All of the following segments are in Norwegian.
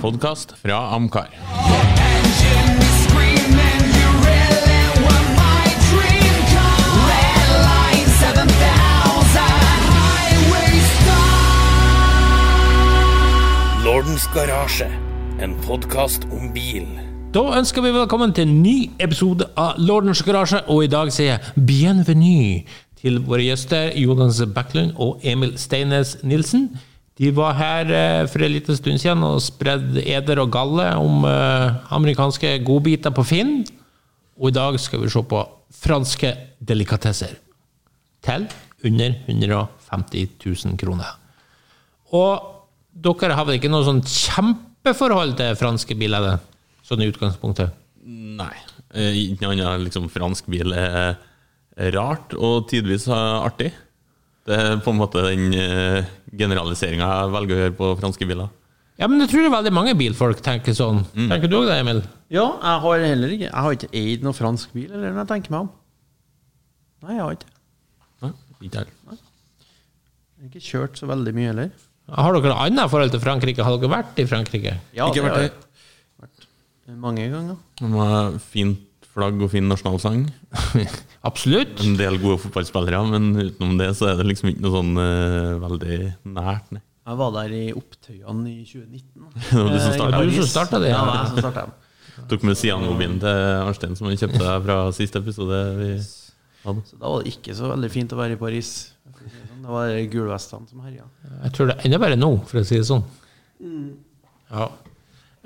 podkast fra Amcar. Lordens garasje, en podkast om bil. Da ønsker vi velkommen til en ny episode av Lordens garasje, og i dag sier jeg bienvenue til våre gjester Jonas Backlund og Emil Steines Nilsen. De var her eh, for en liten stund siden og spredde eder og galle om eh, amerikanske godbiter på Finn. Og i dag skal vi se på franske delikatesser til under 150 000 kroner. Og dere har vel ikke noe sånn kjempeforhold til franske biler? Sånn i utgangspunktet? Nei. eh, Ikke noe annet liksom, fransk bil er rart og tidvis artig. Det er på en måte den uh, generaliseringa jeg velger å gjøre på franske biler. Ja, men jeg tror det er veldig mange bilfolk tenker sånn. Tenker du òg det, Emil? Ja, jeg har heller ikke Jeg har ikke eid noen fransk bil, eller når jeg tenker meg om. Nei, jeg har ikke. Nei, ikke jeg. Jeg har ikke kjørt så veldig mye heller. Har dere noe annet forhold til Frankrike? Har dere vært i Frankrike? Ja, Ikke det har jeg vært mange ganger. Det var fint flagg og fin nasjonalsang. Absolutt. En del gode fotballspillere, men utenom det så er det liksom ikke noe sånn uh, veldig nært. Nei. Jeg var der i Opptøyene i 2019. Det var du som starta startet. Paris. startet det, Ja, det var jeg som startet dem. Tok med Sian-mobilen til Arnstein, som han kjøpte fra siste episode. vi hadde. Så da var det ikke så veldig fint å være i Paris. det sånn. Det var gulvestene som herja. Jeg tror det er enda verre nå, for å si det sånn. Ja.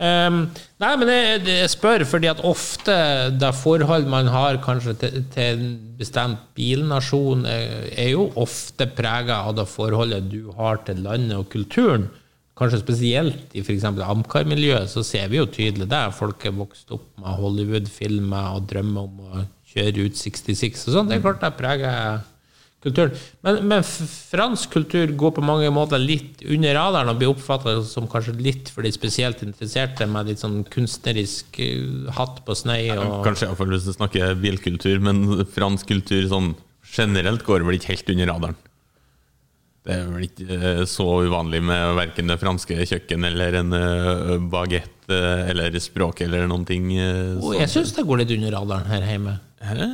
Ehm, nei, men jeg, jeg spør fordi at ofte det forhold man har kanskje til, til en bestemt bilnasjon, er, er jo ofte prega av det forholdet du har til landet og kulturen. Kanskje spesielt i f.eks. Amcar-miljøet, så ser vi jo tydelig det. Folk er vokst opp med Hollywood-filmer og drømmer om å kjøre ut 66 og sånn. Det er klart det preger kulturen. Men, men fransk kultur går på mange måter litt under radaren og blir oppfatta som kanskje litt for de spesielt interesserte, med litt sånn kunstnerisk eh, hatt på snei og Kanskje iallfall hvis å snakker bilkultur, men fransk kultur sånn generelt går vel ikke helt under radaren. Det er vel ikke eh, så uvanlig med verken det franske kjøkken eller en uh, bagett eh, eller språk eller noen ting. Oh, jeg syns det går litt under radaren her hjemme. Hæ?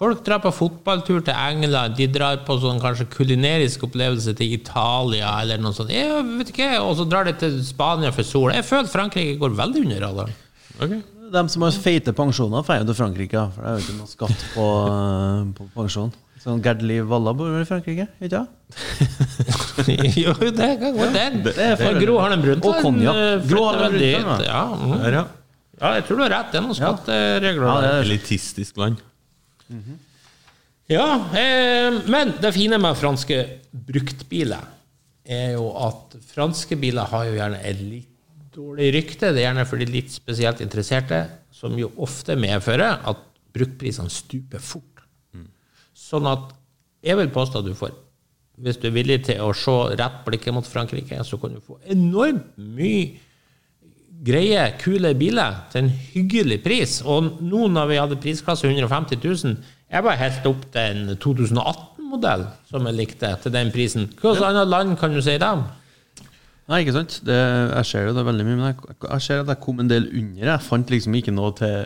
Folk drar på fotballtur til England, de drar på sånn kanskje kulinerisk opplevelse til Italia eller noe sånt. Jeg vet ikke, Og så drar de til Spania for sol. Jeg føler Frankrike går veldig under radaren. Okay. De som har feite pensjoner, drar jo til Frankrike, for det er jo ikke noe skatt på, eh, på pensjon. Sånn Gerd Liv Valla bor vel i Frankrike? ikke sant? jo, det kan gå, den. det er for- Gro Harlem Brundtland. Og konjakk. eh, Gro Harlem Brundtland, Ja, mm. Ja. ja, jeg tror du har rett. Det er noen skatteregler. Ja, det er et Elitistisk land. Ja, eh, men det fine med franske bruktbiler er jo at franske biler har jo gjerne et litt dårlig rykte. Det er gjerne for de litt spesielt interesserte, som jo ofte medfører at bruktprisene stuper fort. Sånn at jeg vil påstå at du får Hvis du er villig til å se rett blikket mot Frankrike, så kan du få enormt mye greie, kule biler til en hyggelig pris. Og nå når vi hadde prisklasse 150 000, jeg var helt opp til en 2018-modell som jeg likte, til den prisen. Hvilket annet land kan du si det? Nei, ikke sant? Det, jeg ser jo det veldig mye, men jeg, jeg ser at jeg kom en del under. Jeg fant liksom ikke noe til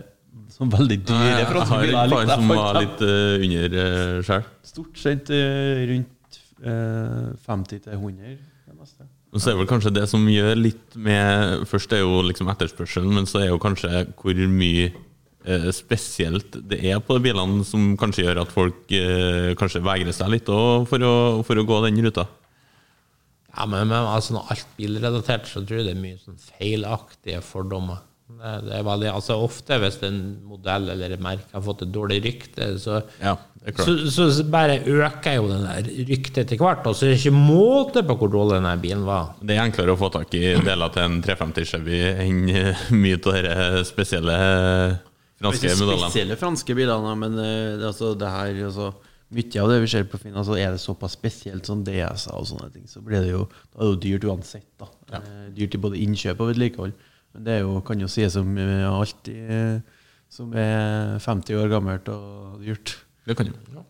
sånn veldig dyre Jeg har en par som var litt uh, under uh, sjøl. Stort sett uh, rundt uh, 50 til 100. Det meste. Og så er vel kanskje det som gjør litt med Først er jo liksom etterspørselen, men så er jo kanskje hvor mye eh, spesielt det er på de bilene som kanskje gjør at folk eh, kanskje vegrer seg litt for, å, for å gå den ruta. Ja, men, men altså, når alt bilrelatert, så tror jeg det er mye sånn feilaktige fordommer. Det, det er veldig, altså Ofte hvis en modell eller et merke har fått et dårlig rykte, så, Ja. Så, så, så bare øker jo den der ryktet etter hvert. Og så er det ikke måte på hvor dårlig den bilen var. Det er enklere å få tak i deler til en 350 Chevy enn eh, mye av disse spesielle franske modellene. spesielle franske bilene, men eh, det, altså, det her altså, Mye av det vi ser på Finn, altså, er det såpass spesielt som DS-er og sånne ting, så blir det jo, er det jo dyrt uansett. da. Ja. Dyrt i både innkjøp og vedlikehold. Men det er jo, kan jo sies som eh, alt eh, som er 50 år gammelt og dyrt. Det kan du. Ja.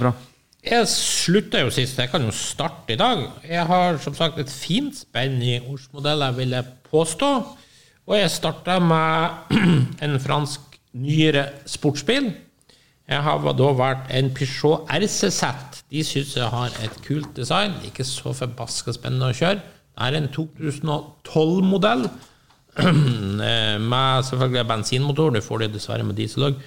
kommer. Jeg slutta jo sist. Jeg kan jo starte i dag. Jeg har som sagt et fint spenn i ordsmodeller, vil jeg påstå. Og jeg starta med en fransk nyere sportsbil. Jeg har da vært en Peugeot RCZ. De syns jeg har et kult design. Ikke så forbaska spennende å kjøre. Det er en 2012-modell med selvfølgelig bensinmotor. Du får det dessverre med diesel òg.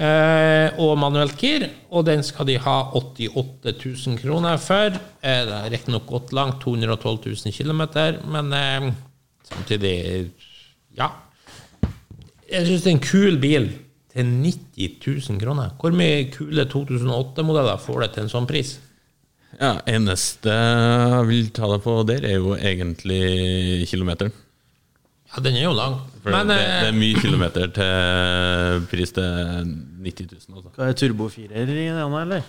Eh, og manuelt gir. Og den skal de ha 88 000 kroner for. Eh, det er riktignok gått langt, 212 000 km, men eh, samtidig Ja. Jeg syns det er en kul bil til 90 000 kroner. Hvor mye kule 2008-modeller får det til en sånn pris? Ja, Eneste jeg vil ta deg på der, er jo egentlig kilometeren. Ja, den er jo lang. For Men det, det eh, er mye kilometer til pris til 90 000. Altså. Hva er turbofirer i den, eller?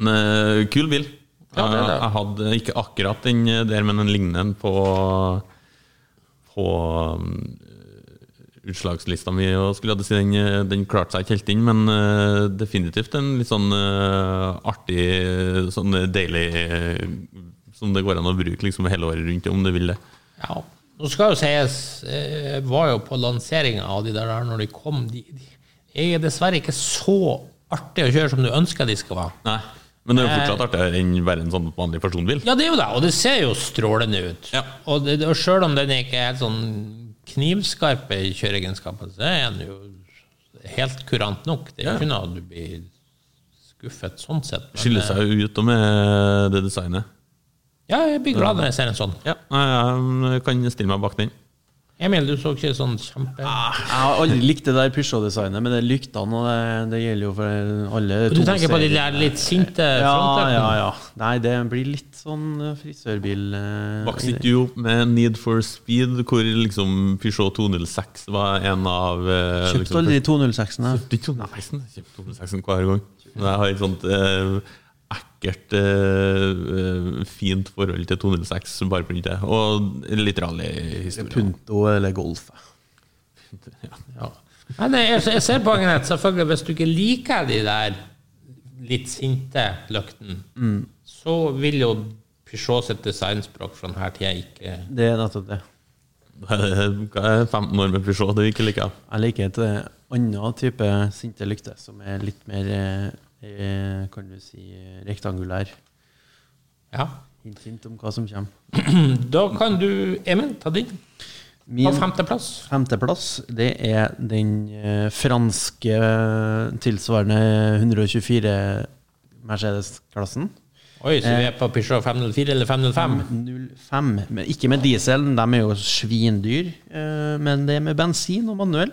En eh, kul bil. Ja, det det. Jeg, hadde ikke akkurat den der, men en lignende på På um, utslagslista mi. Og skulle jeg si den, eh, den klarte seg ikke helt inn, men eh, definitivt en litt sånn eh, artig, sånn deilig eh, Som det går an å bruke liksom hele året rundt, om du vil det. Ja. Nå skal jo sies, eh, jeg var jo på lanseringa av de der når de kom. De, de er dessverre ikke så artige å kjøre som du ønsker de skal være. Nei. Men det er jo fortsatt artigere enn bare en sånn vanlig personbil. Ja, det er jo det, og det ser jo strålende ut. Ja. Og, det, og sjøl om den ikke er helt sånn knivskarp i kjøreegenskapene, så er den jo helt kurant nok. Det er Ja. ikke noe du blir skuffet sånn sett. Skiller eh, seg jo ut med det designet. Ja, jeg blir glad når jeg ser en sånn. Ja, jeg kan stille meg bak den. Emil, du så ikke sånn kjempe... Jeg har aldri likt det der Peugeot-designet, men det er lyktene, og det, det gjelder jo for alle to Du tenker på de der litt sinte Ja, ja, ja. Nei, det blir litt sånn eh, frisørbil Vokste ikke du opp med Need for Speed, hvor liksom Peugeot 206 var en av eh, Kjøpte liksom, aldri 206-en. jeg. Kjøpte 206-en. Hver gang. Jeg har et sånt eh, ekkelt, eh, eh, fint forhold til 206 bare på grunn. Og litt rallyhistorie. Punto eller Golf. Ja. Ja. Men jeg, jeg ser poenget ditt. Selvfølgelig, hvis du ikke liker de der litt sinte løktene, så vil jo Peugeot sitt designspråk fra denne tida ikke Det er nettopp det. Hva er 15 år med Peugeot du ikke liker? Jeg liker et eh, annet type sinte lykter, som er litt mer eh, kan du si eh, rektangulær. Ja. Hint, hint om hva som kommer. Da kan du, Emil, ta din. Min femteplass. femteplass, det er den eh, franske tilsvarende 124 Mercedes-klassen. Oi, så vi er på Peugeot 504 eller 505? 05. Men ikke med diesel, de er jo svindyr. Men det er med bensin og manuell.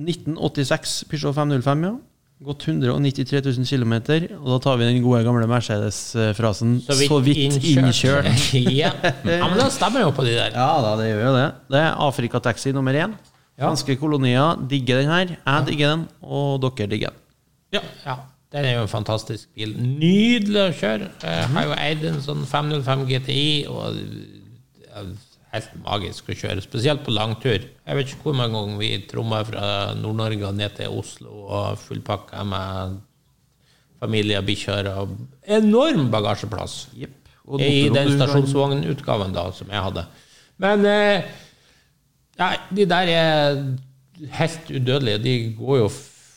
1986 Peugeot 505, ja. Gått 193 000 km. Og da tar vi den gode gamle Mercedes-frasen 'så vidt innkjørt'. ja. ja, men da stemmer jo på de der. Ja da, det gjør jo det. Det er Afrikataxi nummer én. Ja. Franske kolonier digger den her. Jeg digger den, og dere digger den. Ja, ja. Den er jo en fantastisk bil. Nydelig å kjøre. Jeg har jo eid en sånn 505 GTI, og helt magisk å kjøre. Spesielt på langtur. Jeg vet ikke hvor mange ganger vi tromma fra Nord-Norge og ned til Oslo og fullpakka med familie og bikkjer og enorm bagasjeplass. Yep. Og I den stasjonsvognutgaven da, som jeg hadde. Men eh, nei, de der er helt udødelige. De går jo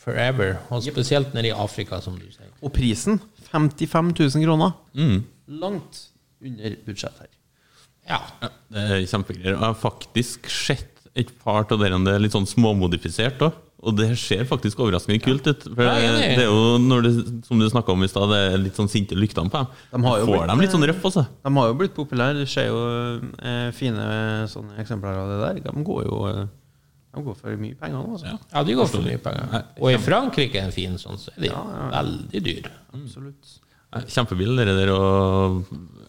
forever. Og spesielt nede i Afrika, som du sier. Og prisen 55 000 kroner. Mm. Langt under budsjett her. Ja. Ja, det er kjempegreier. Jeg har faktisk sett et par av dere det er litt sånn småmodifisert òg. Og det ser faktisk overraskende kult ut. For Ja, er det er jo, når det, som du snakka om i stad, det er litt sånn sinte lyktene på dem. De har jo Får blitt- dem litt sånn røff, altså. De har jo blitt populære. Du ser jo eh, fine sånne eksempler av det der. De går jo eh, De går for mye penger nå, altså. Ja. ja, de går for mye penger. Og i Frankrike er en fin sånn, så er de Ja, ja. veldig dyre. Absolutt. Kjempebil, dere der. Og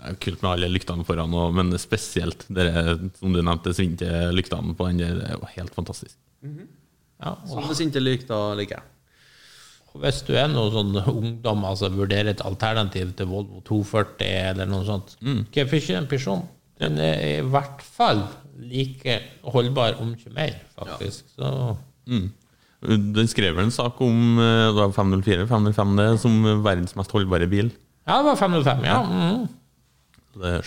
det kult med alle lyktene foran, og, men spesielt dere, som du nevnte, svinte lyktene på den der. Det er jo helt fantastisk. Ja, og Sånne sinte lykter liker jeg. Hvis du er noen sånn ungdom, altså vurderer et alternativ til Volvo 240 eller noe sånt, hvorfor ikke en Peugeot? Den er i hvert fall like holdbar, om ikke mer, faktisk. Så Mm. Den skrev vel en sak om eh, det var 504 505 det, som verdens mest holdbare bil. Ja, det var 505, ja. Mm.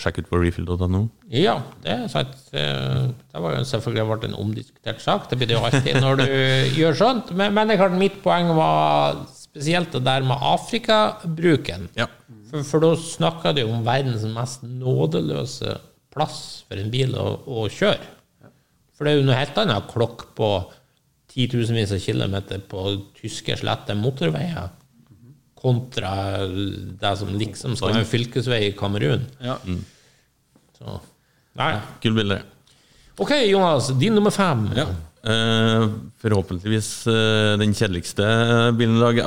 Sjekk ut på refill.no. Ja, det er sant. Eh, Det var jo selvfølgelig vært en omdiskutert sak. Det blir det jo alltid når du gjør sånt. Men, men det er klart mitt poeng var spesielt det der med Afrikabruken. Ja. For, for da snakka du om verdens mest nådeløse plass for en bil å, å kjøre. For det er jo noe helt annet klokk på titusenvis av kilometer på tyske, slette motorveier kontra det som liksom skal være en fylkesvei i Kamerun. Ja. Så, nei. kult bilde. Ok, Jonas, din nummer fem. Ja. Eh, forhåpentligvis eh, den kjedeligste bilen i dag.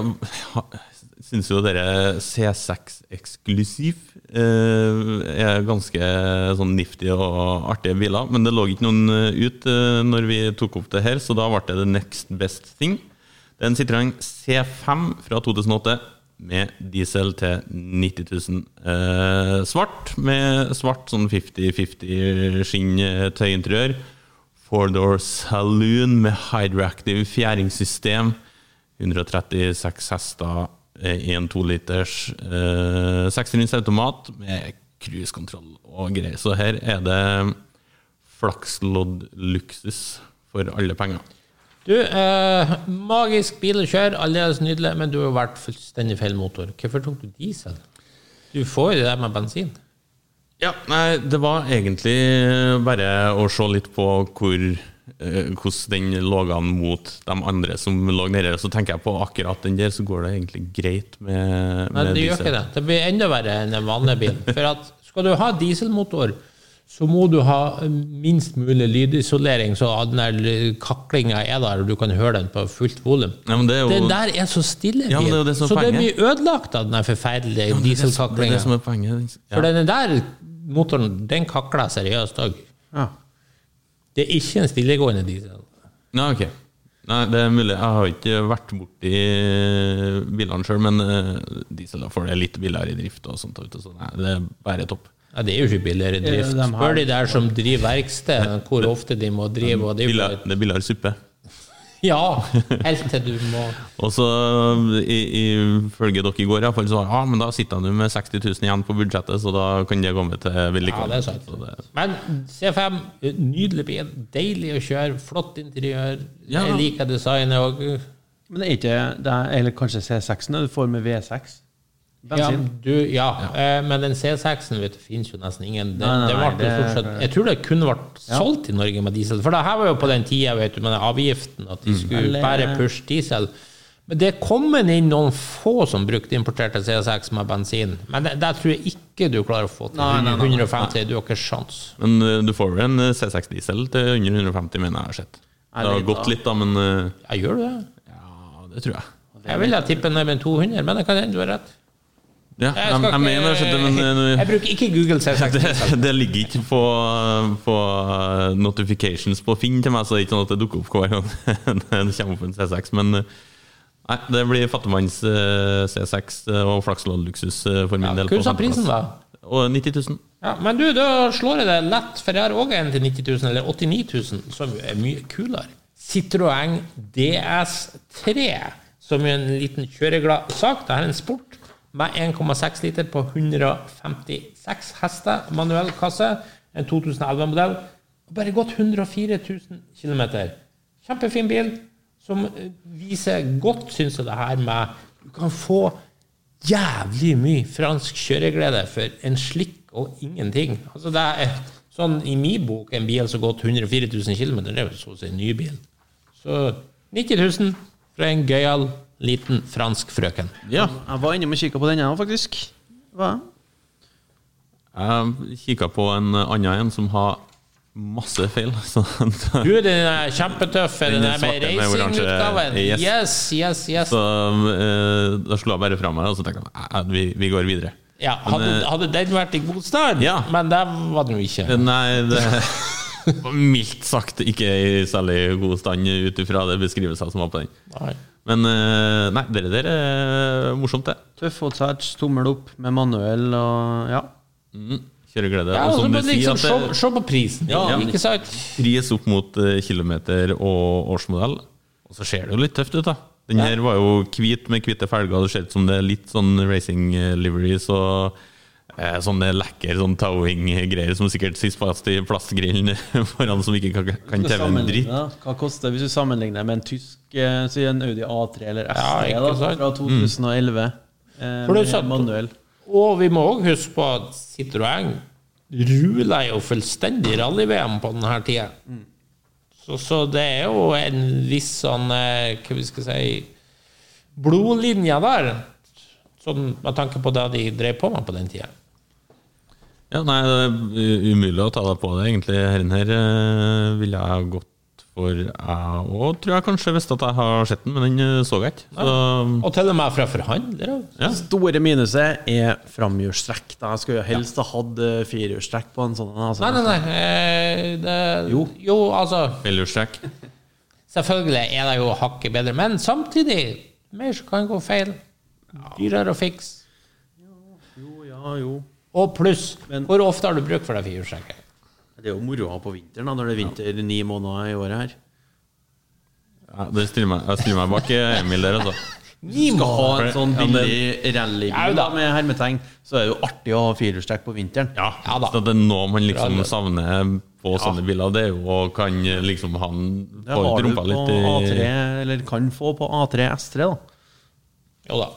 Syns jo dere C6 eksklusiv eh, er ganske sånn nifty og artige biler. Men det lå ikke noen eh, ut eh, når vi tok opp det her, så da ble det the next best thing. Det er en Citroën C5 fra 2008 med diesel til 90 000. Eh, svart med svart sånn 50-50 skinn eh, tøyinteriør. Four-door saloon med hydroactive fjæringssystem. 136 hester en 2-liters eh, automat med cruisekontroll og greier. Så her er det flakslodd-luksus for alle penger. Du, eh, magisk bil å kjøre, aldeles nydelig, men du har jo vært fullstendig feil motor. Hvorfor tok du diesel? Du får jo det der med bensin. Ja, nei, det var egentlig bare å se litt på hvor hvordan den lå an mot de andre som lå nede. Så tenker jeg på akkurat den der, så går det egentlig greit med, med Nei, det gjør ikke det. Det blir enda verre enn en vanlig bil. For at skal du ha dieselmotor, så må du ha minst mulig lydisolering, så den der kaklinga er der, og du kan høre den på fullt volum. Ja, men det er jo Den der er så stille, Ja, det er det så så det blir ødelagt av den der forferdelige ja, det dieselkaklinga. som. For den der motoren, den kakler seriøst òg. Ja. Det er ikke en stillegående diesel. Nei, ok. Nei, det er mulig. Jeg har ikke vært borti bilene sjøl, men eh, diesel får det litt billigere i drift og sånt. Og sånt. Nei, det er bare topp. Ja, det er jo ikke billigere drift. Spør de der som driver verksted, hvor ofte de må drive. Og det er billigere suppe. Ja, helt til du må Og så, ifølge dere i går, i hvert fall, så ja, men da sitter du med 60 000 igjen på budsjettet, så da kan det komme med til Ja, vedlikehold. det er sant. Det- Men C5, nydelig bil. Deilig å kjøre. Flott interiør. Ja. Jeg liker designet òg. Men det er ikke det er, Eller kanskje C6-en du får med V6? Ja, du, ja. Eh, men den C6-en vet du, finnes jo nesten ingen. Det, Nei, nei, det ble det- jeg tror det kunne vært solgt i Norge med diesel. For det her var jo på den tida vet du, med den avgiften at de skulle mm. bare pushe diesel. Men det er kommet inn noen få som brukte importerte C6 med bensin. Men det, det tror jeg ikke du klarer å få til Nei, nei, nei, nei. 150. Du har ikke sjans. Men eh, du får vel en eh, C6 diesel til under 150, mener jeg har sett. Det har gått litt, da, men Ja, gjør du det? ja, det tror jeg. Jeg ville tippe nærmere 200, men det kan hende du har rett. Ja, Jeg, jeg, jeg mener det, men jeg bruker ikke Google C6. det, det ligger ikke på, på eh, notifications på Finn til meg, så det er ikke sånn at det dukker opp hver gang det kommer opp en C6. Men eh, nei, det blir fattigmanns eh, C6 og flakslodd-luksus eh, for min Ja, del. Hva sa prisen, da? Og 90 000. Ja, men du, da slår jeg det lett, for jeg har òg en til 90 000, eller 89 000, som er mye kulere. Citroën DS3, som er en liten kjøreglad sak. Det er en sport med 1,6 liter på 156 hester, manuell kasse, en 2011-modell. Bare gått 104 000 km. Kjempefin bil, som eh, viser godt, syns jeg, det her med Du kan få jævlig mye fransk kjøreglede for en slikk og ingenting. Altså det er sånn I min bok en bil som har gått 104 000 km, det er jo så å si en ny bil. Så 90 000 fra en gøyal liten fransk frøken. Ja. Jeg var inne og kikka på denne, faktisk. Hva? Jeg kikka på en annen en som har masse feil. Du, den er kjempetøff. Den, Den er med racingutgaven. Yes. Yes, yes, yes. Så eh, da slo jeg bare fra meg, og så tenkte jeg at vi, vi går videre. Ja, hadde, Men, eh, hadde den vært i god stand, Ja. men det var den jo ikke. Nei, det var mildt sagt ikke i særlig god stand ut ifra det beskrivelser som var på den. Nei. Men eh, nei, det der er morsomt, det. Tøff og outside, tommel opp med manuell og Ja. Mm, kjøreglede. Ja, og altså, som du liksom, sier, at se, det se på prisen. Ja, ikke sant? pris opp mot eh, kilometer og årsmodell. Og så ser det jo litt tøft ut, da. Den her var jo hvit med hvite felger. Det ser ut som det er litt sånn racing eh, livery, så eh, Sånne lekker sånn towing-greier som sikkert sitter fast i plastgrillen foran, som ikke kan, kan telle en dritt. Hva koster hvis du sammenligner med en tysk eh, Si en Audi A3 eller S3 Ja, da, fra 2011? Eh, For det er sant. manuell. Og vi må òg huske på at Citroën ruler jo fullstendig rally-VM på denne tida. Så, så det er jo en viss sånn eh, Hva vi skal si Blodlinje der. Sånn med tanke på det de drev på med på den tida. Ja, nei, det er umulig å ta deg på det, egentlig. Herren her eh, ville jeg gått for, jeg òg, tror jeg kanskje visste at jeg har sett den, men den eh, så jeg ikke. Så Og til og med fra forhandlere. ja. Store minuset er framhjulstrekk. da. Jeg skulle jo helst ha hatt eh, firehjulstrekk på en sånn. Altså. Nei, nei, nei. eh, Det, Jo. jo, altså Firehjulstrekk. Selvfølgelig er det jo hakket bedre, men samtidig mer som kan gå feil. Dyrere å fikse. Jo, ja, jo. Og pluss, Men- hvor ofte har du bruk for deg firehjulstrekket? Det er jo moro på vinteren, da, når det er vinter ni måneder i året her. Ja, det stiller meg, jeg stiller meg bak Emil der, altså. Du Skal ha en sånn ja, billig rallybil Ja, da, med hermetegn, så er det jo artig å ha firehjulstrekk på vinteren. Ja, Ja da. så det er noe man liksom Bra, savner på sånne biler. Det er jo å kan liksom ha en Det har du rumpa på litt i A3, eller kan få på A3 S3, da. Jo da,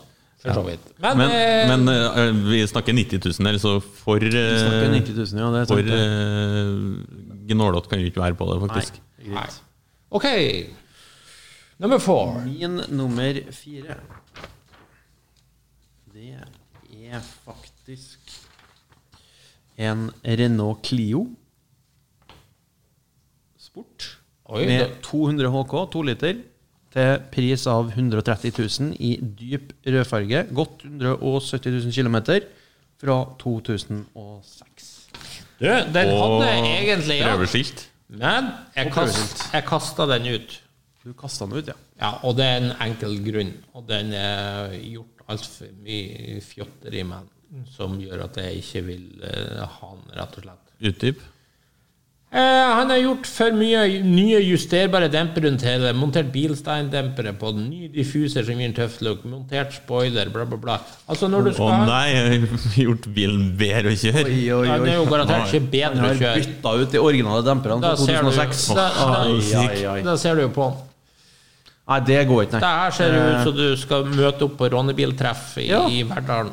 for så vidt. Men, Men, eh, men eh, vi snakker 90 000 her, så for Vi snakker eh, 90 000, ja. Det er For det. uh, gnålete kan vi ikke være på det, faktisk. Nei, nei. greit. OK. Nummer four. Min nummer fire Det er faktisk en Renault Clio Sport Oi, med da- 200 HK, 2 liter, til pris av 130 000 i dyp rødfarge. Godt 170 000 km fra 2006. Du, den Og hadde egentlig ja. prøveskilt. Men jeg, kast, jeg kasta den ut. Du kasta den ut, ja. Ja, og det er en enkel grunn. Og den er gjort altfor mye fjotteri med den, som gjør at jeg ikke vil eh, ha den, rett og slett. Utdyp. Eh, han har gjort for mye nye justerbare dempere rundt hele, montert bilsteindempere på den, ny diffuser som gir en tøff look, montert spoiler, bla, bla, bla. Altså, når du Å skal ha nei, jeg har gjort bilen bedre å kjøre. oi, ja, Det er jo garantert ikke bedre å har kjøre. bytta ut de originale demperne Da fra ser du, 2006. da, da, ai. da ser du jo på han. Nei, det går ikke, Det her ser jo ut som du skal møte opp på rånebiltreff i, Ja. i Verdalen.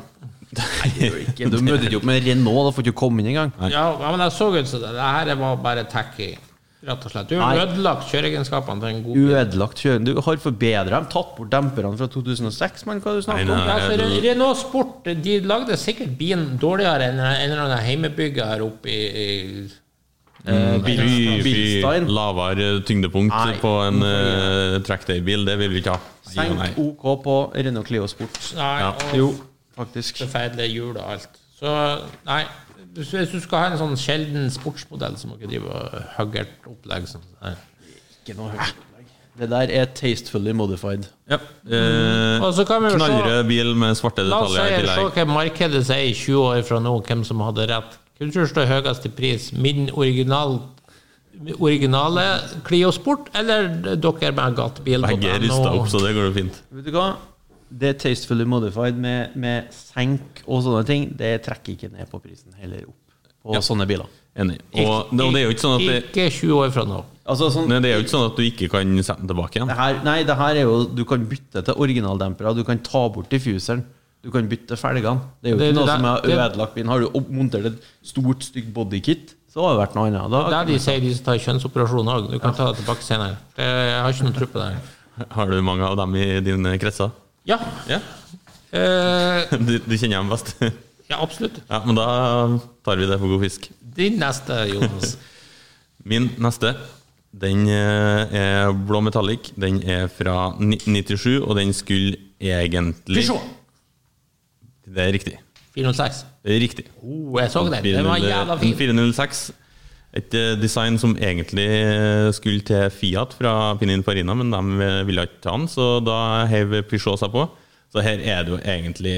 Det gjør ikke. Du møter ikke opp med Renault, da får du ikke komme inn engang. Ja, men jeg så ut som det. Det her var bare tacky, rett og slett. Du har Nei. ødelagt kjøreegenskapene til en god bil. Uødelagt kjøring. Du har forbedra dem, tatt bort demperne fra 2006, men hva er det du snakker Nei, om? nei. Altså, Re- Renault Sport de lagde sikkert bilen dårligere enn en eller annen heimebygger her oppe i, i Eh, Fy, fy, Bilstein. lavere tyngdepunkt Nei. på en uh, trackday-bil, det vil vi ikke ha. Nei. OK på Renault Clio Sport. Nei, Ja. og Jo, faktisk. forferdelige hjul og alt. Så nei, hvis hvis du skal ha en sånn sjelden sportsmodell, så må du ikke drive og hugge et opplegg som det. Ikke noe høyt opplegg. Det der er tastefully modified. Ja. eh, Og så kan vi jo knallrød bil med svarte La oss tillegg. La oss se hva markedet sier i 20 år fra nå, hvem som hadde rett. Hvem tror du står høyest i pris? Min original, originale Clio Sport, eller dere med gatebil? Begge er rista opp, så det går jo fint. Vet du hva? Det er tastefully modified med, med senk og sånne ting. Det trekker ikke ned på prisen, heller opp på sånne biler. Enig. Og, og det er jo ikke sånn at det, Ikke 20 år fra nå. Altså, sånn, nei, det er jo ikke sånn at du ikke kan sende den tilbake igjen. det her, nei, det her er jo Du kan bytte til originaldempere. Du kan ta bort diffuseren. Du kan bytte felgene. Det er jo Det- ikke noe det, som er ødelagt bilen. Har du montert et stort, stygt bodykit, så har det vært noe annet. Da, Der de sier de som tar kjønnsoperasjoner òg. Du kan ta det tilbake senere. Det, jeg har ikke noen tro på det. Har du mange av dem i dine kretser? Ja, Ja. eh, Du, du kjenner dem best? ja, absolutt. Ja, men da tar vi det for god fisk. Din neste, Jonas. Min neste, den eh, er blå metallic. Den er fra 1997, og den skulle egentlig Peugeot Det er riktig. 406. Det er riktig. Oh, jeg så den. Den var jævla fin. 406. Et eh, design som egentlig eh, skulle til Fiat fra Pininfarina, men de eh, ville ikke ta den, så da heiv Peugeot seg på. Så her er det jo egentlig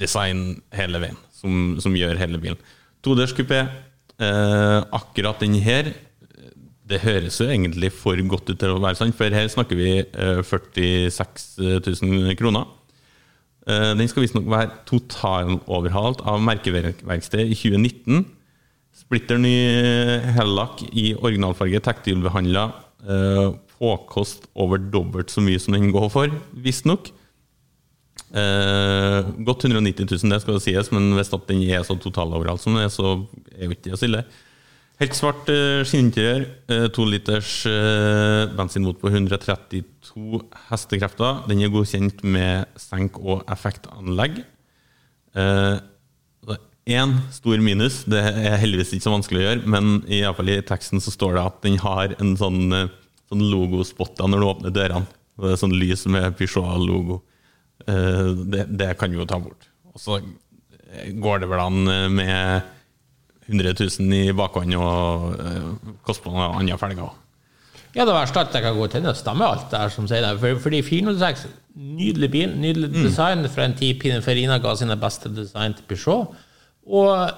design hele veien som, som gjør hele bilen. Todørskupé. Eh, akkurat den her, Det høres jo egentlig for godt ut til å være sant, for her snakker vi eh, 46 000 kroner. Den skal visstnok være totaloverhalt av merkeverksted i 2019. Splitter ny hellakk i originalfarge, tekstilbehandla. Eh, påkost over dobbelt så mye som den går for, visstnok. Eh, godt 190 000, det skal det sies, men hvis at den er så totaloveralt som den er, så er jo ikke det så ille. Helt svart eh, skinninteriør, eh, to liters eh, bensinmotor på 132 hestekrefter. Den er godkjent med senk- og effektanlegg. Eh, Én stor minus, det er heldigvis ikke så vanskelig å gjøre, men i, alle fall i teksten så står det at den har en sånn, eh, sånn logospotter når du åpner dørene. Det er sånn lys med Peugeot-logo. Eh, det, det kan vi jo ta bort. Og så eh, går det vel an med 100 000 i bakhånd og kostnader og andre felger òg. Ja, det verste er at jeg kan gå til det stemmer alt det her som sier det. For, fordi 406, nydelig bil, nydelig design fra en tid Pininfarina ga sine beste design til Peugeot. Og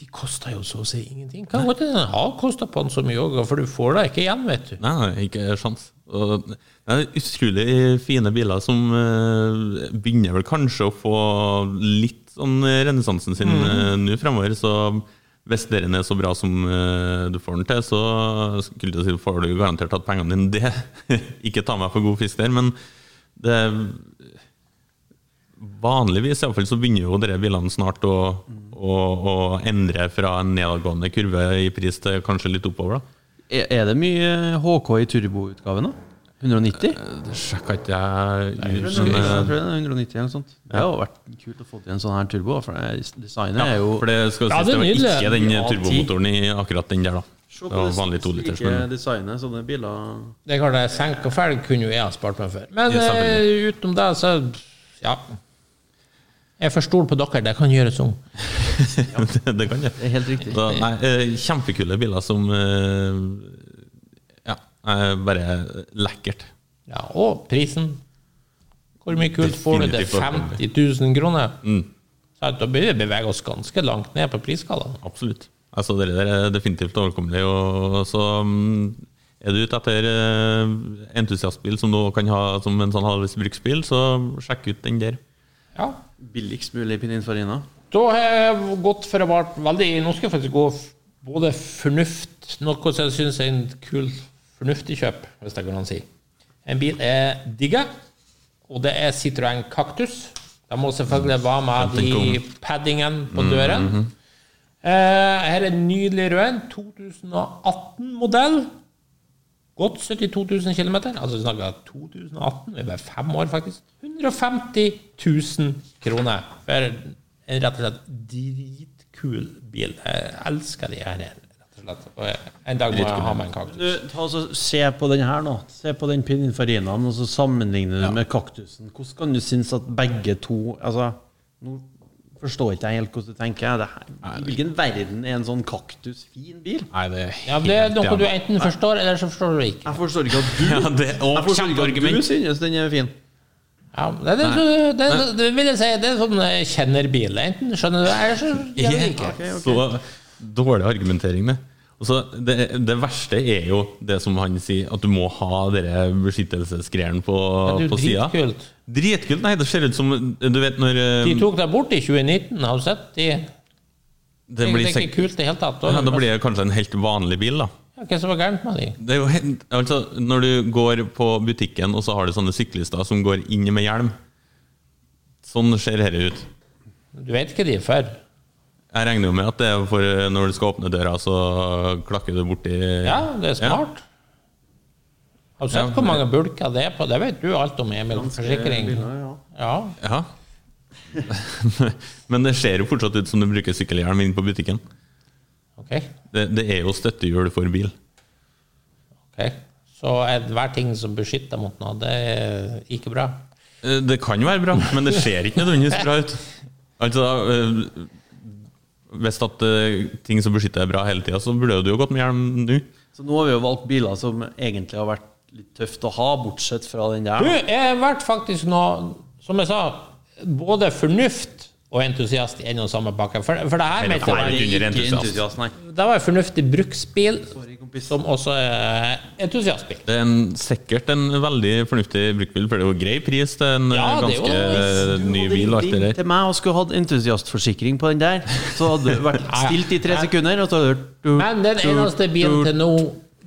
de koster jo så å si ingenting. Kan godt hende den har kosta så mye òg, for du får det ikke igjen, vet du. Nei, nei, ikke sjans. Og det er utrolig fine biler som eh, begynner vel kanskje å få litt sånn renessansen sin mm. nå fremover. Så hvis den er så bra som eh, du får den til, så skulle si, får du garantert tatt pengene dine. Det Ikke ta meg for god fisk der, men det Vanligvis i alle fall, så begynner jo disse bilene snart å, å, å endre fra en nedadgående kurve i pris til kanskje litt oppover. da. Er det mye HK i turboutgaven, da? 190? Det sjekka ikke jeg ut, Jeg tror det eh, er 190 eller noe sånt. Det hadde vært kult å få til en sånn her turbo, for designet designet er jo For det skal Ja, det er det var ikke den turbomotoren i akkurat den der, da. Se Det var vanlig toliters, men designet, sånne biler Det er klart, senk og felg kunne jo jeg ha spart meg for. Men Ja, eh, utenom det, så ja. Jeg får stole på dere, det kan gjøres om. det, det kan det. Det er helt riktig. Så, nei, eh, kjempekule biler som eh, Ja, er bare lekkert. Ja, og prisen. Hvor mye kult får du til er 50 000 kroner? Mm. Så da bør vi bevege oss ganske langt ned på prisskalaen. Absolutt. Altså, det der er definitivt overkommelig. Og så mm, er du ute etter eh, entusiastbil som du kan ha som en sånn halvvis bruksbil, så sjekk ut den der. Ja. Billigst mulig Pininfarina. Da har jeg gått for å være veldig Nå skal jeg faktisk gå både fornuft Noe som jeg syns er en kul, fornuftig kjøp, hvis det går an å si. En bil er digga, og det er Citroën Cactus. De må selvfølgelig være med i paddingen på døren. Eh, her er en nydelig rød 2018-modell. Godt 72 000 km. Altså vi snakker 2018, vi er bare fem år, faktisk. 150 000 kroner for en rett og slett dritkul bil. Jeg elsker de her, rett og slett. Og en dag må jeg ha meg en kaktus. Du, ta og så Se på den her nå. Se på den Pininfarinaen, og så sammenligner du med kaktusen. Hvordan kan du synes at begge to Altså, nå forstår ikke jeg helt hvordan du tenker. Det her, I hvilken verden er en sånn kaktus fin bil? Nei, det er Ja, Det er noe du enten forstår, eller så forstår du ikke. Jeg forstår ikke at du Ja, det å, Jeg forstår ikke at du synes den er fin. Ja, det, det, det, det, det vil jeg si, det er sånn kjenner bil. Enten skjønner du, eller så gjør du ikke. Så dårlig argumentering, det. Og så det, det verste er jo det som han sier, at du må ha dere beskyttelsesgreiene på, Det er jo på sida. Dritkult. Nei, det ser ut som Du vet når eh, De tok deg bort i 2019, har du sett? De, det det blir er ikke kult i det hele tatt. ja, Da blir det kanskje en helt vanlig bil, da. Ja, Hva som var gærent med de? Det er jo helt, altså, når du går på butikken, og så har du sånne syklister som går inn med hjelm Sånn ser dette ut. Du vet ikke de er for. Jeg regner jo med at det er for eh, når du skal åpne døra, så klakker du borti Ja, det er smart. Har du sett Ja, hvor mange bulker det er på? Det vet du alt om, Emil. Forsikring. biler, ja. Ja. Ja. Men det ser jo fortsatt ut som du bruker sykkelhjelm inn på butikken. Ok. Det, det er jo støttehjul for bil. ok. Så enhver ting som beskytter mot noe, det er ikke bra. Eh, Det kan være bra, men det ser ikke nødvendigvis bra ut. Altså, eh, Hvis at eh, ting som beskytter er bra hele tida, så burde du jo gått med hjelm nå. Så nå har vi jo valgt biler som egentlig har vært litt tøft å ha, bortsett fra den der. Du, jeg vært faktisk nå, som jeg sa, både fornuft og entusiast i en og samme pakke. For, for det her mente jeg var nei, entusiast. entusiast, nei. det var en fornuftig bruksbil Sorry, som også er entusiastbil. Det er en, sikkert en veldig fornuftig bruktbil, for det er jo grei pris til en Ja, er jo ganske ny bil. alt det der til meg og skulle hatt entusiastforsikring på den der, så hadde du vært stilt i tre sekunder, og så hadde du hørt Men den eneste bilen til nå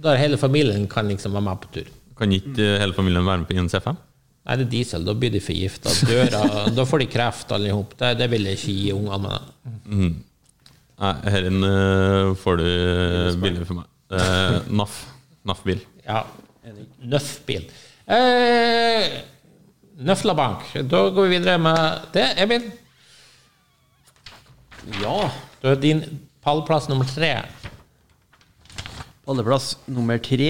der hele familien kan liksom være med på tur. Kan ikke eh, hele familien være med på en C5? Nei, det er diesel. Da blir de forgifta. Da får de kreft alle i hop. Det, det vil jeg ikke gi ungene mine. Nei, her en, eh, får du billig for meg. Uh, NAF. NAF-bil. Ja. Nøff-bil. Eh, Nøflabank. Da går vi videre med det. Emil, Ja. du er din pallplass nummer tre. Palleplass nummer tre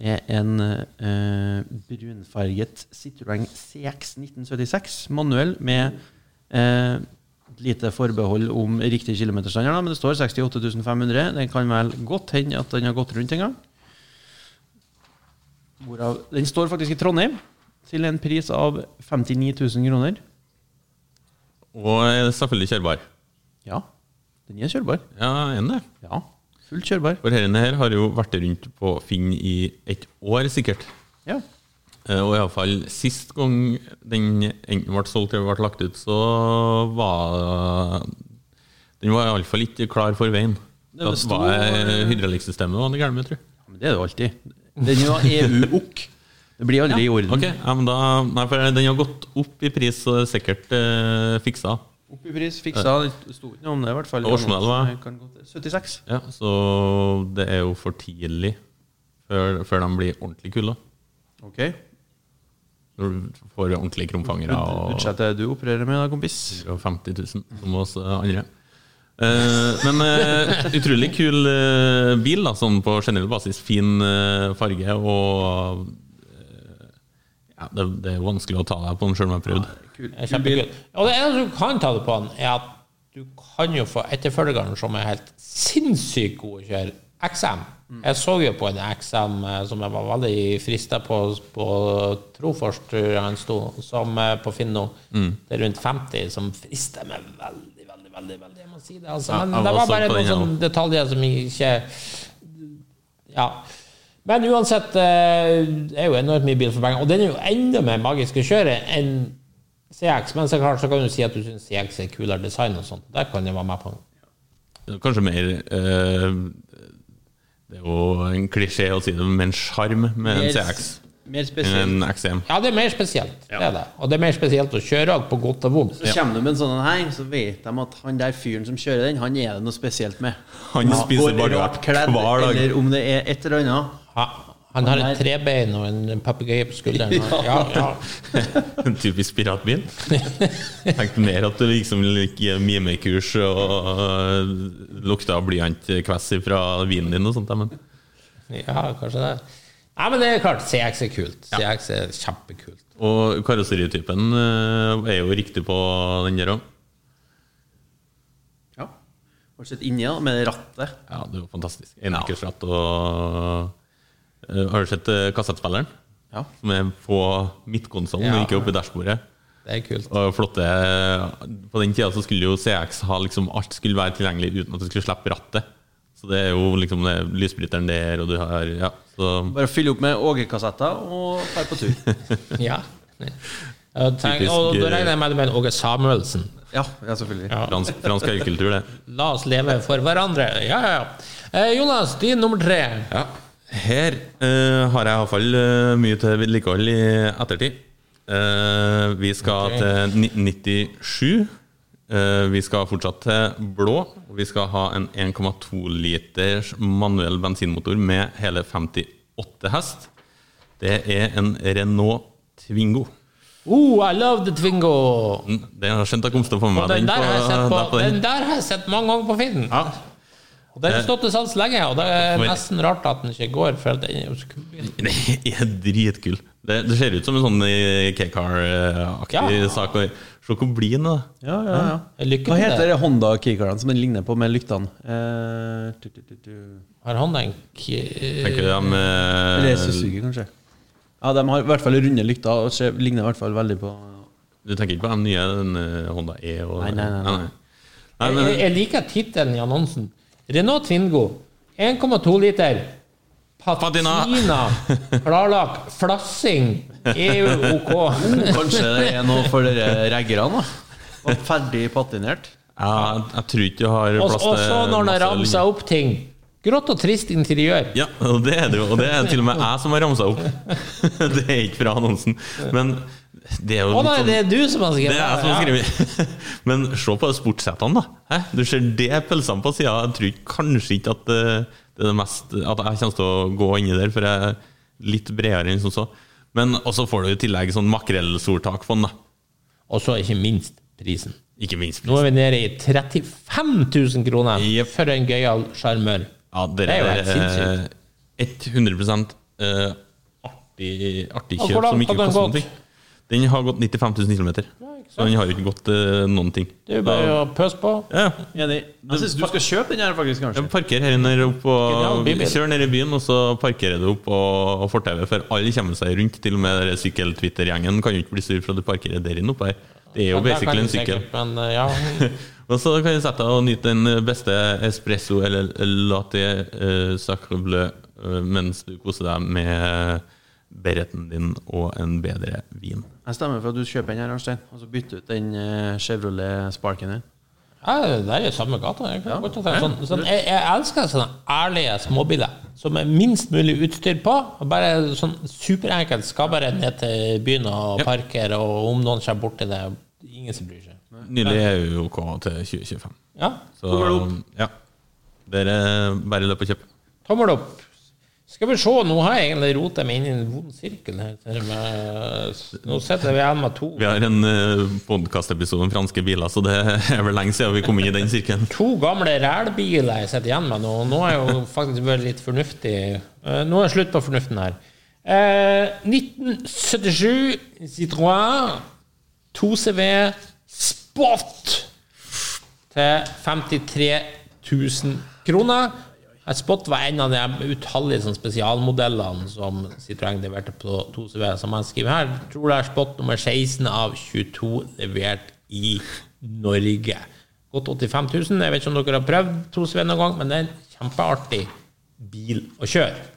er en eh, brunfarget Citroën CX 1976 manuell med eh, lite forbehold om riktig kilometerstandard, men det står 68 500. Den kan vel godt hende at den har gått rundt en gang. Hvorav, den står faktisk i Trondheim til en pris av 59 000 kroner. Og er selvfølgelig kjørbar. Ja, den er kjørbar. Ja, en det. Ja, fullt kjørbar. For denne her har jo vært rundt på Finn i et år, sikkert. Ja. Eh, Og iallfall sist gang den enten ble solgt eller ble lagt ut, så var Den var iallfall ikke klar for veien. Det var Det var hydraulikksystemet var det gærent med, tror jeg. Men det er det jo alltid. Den jo EU-OK. Det blir aldri i orden. Ok, ja, men da, nei, for Den har gått opp i pris, så det er sikkert eh, fiksa. Opp i pris, fiksa. Det sto ikke noe om det, i hvert fall. Årsmodell, til 76. Ja, Så det er jo for tidlig før, før de blir ordentlig kulde. Ok. Når du får ordentlige krumfangere og Budsjettet du opererer med, da, kompis? 50 000, som eh, andre. Eh, men eh, utrolig kul eh, bil, da, sånn på generell basis. Fin eh, farge og ja, det, det er vanskelig å ta deg på den sjøl om jeg har prøvd. Ja, Det er Kjempekult. Og det eneste du kan ta det på den, er at du kan jo få etterfølgeren som er helt sinnssykt god å kjøre, XM. Jeg så jo på en XM eh, som jeg var veldig frista på på Trofors, tror jeg han sto, som eh, på Finno. Det er rundt 50, som frister meg veldig, veldig, veldig. veldig jeg må si det. Altså. Ja, Men jeg det var var bare noen den, sånne detaljer som ikke Ja. Men uansett, eh, det er jo enormt mye bil for penger. Og den er jo enda mer magisk å kjøre enn CX. Men så klart så kan du si at du syns CX er kulere design og sånt. Der kan jeg være med på. Kanskje mer eh, Det er jo en klisjé å si det, men en sjarm med en CX Mer enn spesielt. XM. Ja, det er mer spesielt. Det er det. Og det er mer spesielt å kjøre på godt og vondt. Så kommer du med en sånn her, så vet de at han der fyren som kjører den, han er det noe spesielt med. Han spiser bare rart hver dag. Eller om det er et eller annet. Ha, han har et trebein og en papegøye på skulderen. Ja, ja. En typisk piratbil. Tenkte mer at du liksom gikk mimekurs og lukta blyantkvess fra vinen din og sånt. ja, Men ja, kanskje det. Nei, men det er klart, CX er kult. CX er kjempekult. Og karosseritypen øh, er jo riktig på den der òg. Ja. Har du sett inni da, med rattet? Ja, det er jo fantastisk. Enekkersratt og Har du sett øh, kassettspilleren? Ja. Som er på midtkonsollen, Ja. og ikke oppi dashbordet. Det er kult. Og flotte På den tida så skulle jo CX ha liksom Alt skulle være tilgjengelig uten at du skulle slippe rattet. Så det er jo liksom det er lysbryteren der, og du har Ja, så Bare fyll opp med Åge-kassetter og dra på tur. Ja. Tenk, og da eh, regner jeg med det med Åge Samuelsen. ja, ja, selvfølgelig. Ja. fransk, fransk høykultur, det. La oss leve for hverandre. Ja, ja, ja. Eh, Jonas, din nummer tre. Ja. Her uh, har jeg iallfall uh, mye til vedlikehold i ettertid. Uh, vi skal okay. til 1997. Uh, vi skal fortsatt til blå. Og vi skal ha en 1,2 liters manuell bensinmotor med hele 58 hest. Det er en Renault Twingo. Oh, I love the Twingo! Mm, Den har skjønt jeg kom til å få med meg den den der på, på, der på den. den der har jeg sett mange ganger på Finn. Og den har stått til salgs lenge, og det er nesten rart at den ikke går, for den er jo så kul. Den er dritkul. Det, det ser ut som en sånn eh, K-car-aktig Ja. sak. Se hvor blid den er. Ja, ja, ja. Hva heter det. Honda K-carene som den ligner på med lyktene? Eh, tu, tu, tu, tu. Har han den Tenker du de Eller eh, Suzuki, kanskje? Ja, de har i hvert fall runde lykter og ser, ligner i hvert fall veldig på Du tenker ikke på de nye den, eh, Honda E? Og, Nei, nei, nei, nei. Nei, Jeg, men, jeg liker tittelen i annonsen. Renault Twingo. 1,2 liter. Patina. Patina. Klarlakk. Flassing. E EU OK. Kanskje det er noe for dere raggerne, da? Ferdig patinert? ja, jeg, tror ikke du har plass plass og så når det masse ramser opp ting. Grått og trist interiør. Ja, og det er det jo. Og det er til og med jeg som har ramsa opp. det er ikke fra annonsen. Men det er jo Å nei, det er du som har Det skrevet er jeg som har Ja. Men se på sportssetene, da. Hæ? Du ser det pølsene på sida. Jeg tror kanskje ikke at eh, det er det mest At jeg kommer til å gå inni der, for jeg er litt bredere enn som så. Men også får du i tillegg sånn den. da Og så ikke minst prisen. Ikke minst Nå er vi nede i 35 000 kroner yep. for en gøyal sjarmør. Ja, det Det er jo er helt sinnssykt. eh, 100 eh, artig, artig kjøp hvordan som ikke koster noe. Den har gått 95 000 km. Så den har jo ikke gått eh, noen ting. Det er jo bare å pøse på. Ja, Enig. Jeg syns du skal kjøpe den her, faktisk. kanskje Jeg parkerer her nede opp Genial og bybil. Kjør ned i byen, og så parkerer du opp og fortauet, for alle kommer seg rundt. Til og med dere sykkel-Twitter-gjengen kan jo ikke bli sur for at du parkerer der inne oppe her. Det er jo der kan basically du en sykkel. sikkert, Men eh, ja, Og så kan du sette deg og nyte den beste espresso eller latte eh, sacre bleu eh, mens du koser deg med bereten din og en bedre vin. Jeg stemmer for at du kjøper den her, Arnstein, og så bytter ut den eh, Chevrolet Sparken din. ja det er jo samme gata. Jeg, ja. sånn, sånn, jeg, jeg elsker sånne ærlige småbiler som er minst mulig utstyr på. og Bare sånn superenkelt. Skal bare ned til byen og parker, parkere, og om noen kommer borti det, ingen som bryr seg. Nylig er jo OK til 2025. Ja, Så ja. Dere bare løp og kjøp. tommel opp. Skal vi se, nå har jeg egentlig rota meg inn i en vond sirkel her. nå sitter vi igjen med to Vi har en uh, podkastepisode om franske biler, så det er vel lenge siden vi kom inn i den sirkelen. To gamle rælbiler jeg sitter igjen med nå. Nå har jeg jo faktisk vært litt fornuftig. Eh, Nå er det slutt på fornuften her. Eh, 1977 Citroën 2CV Spot til 53 000 kroner. Spot var en av de utallige sånn spesialmodellene som Citroën leverte på 2CV. Som jeg skriver her, tror det er Spot nummer 16 av 22 levert i Norge. Godt 85 000. Jeg vet ikke om dere har prøvd 2CV noen gang, men det er en kjempeartig bil å kjøre.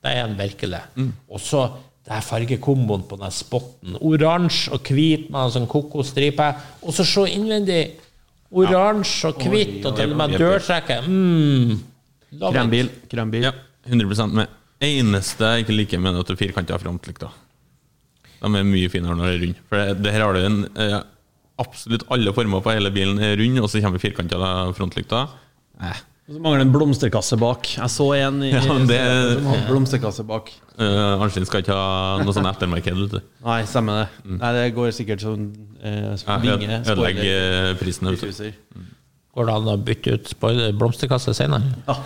Det er en virkelig. Og så det er fargekomboen på den spotten. Oransje og hvit med en sånn kokosstripe. Og så se innvendig. Oransje og hvitt, og til og med dørtrekker. Mm. Krembil. Krembil. Ja, 100 med. Eneste jeg ikke liker med det, er at det er firkanta frontlykter. De er mye finere når det er rund. For det, det her har du en eh, Absolutt alle former på hele bilen er rund, og så kommer firkanta frontlykter. Eh. Og så mangler det en blomsterkasse bak. Jeg så en i, Ja, det- som hadde blomsterkasse bak. Uh, Arnstein skal ikke ha noe sånn ettermarked. du. Nei, stemmer det. Nei, det går sikkert sånn uh, vinge, Ødelegger eh, prisen. Går det an å bytte ut blomsterkasse senere?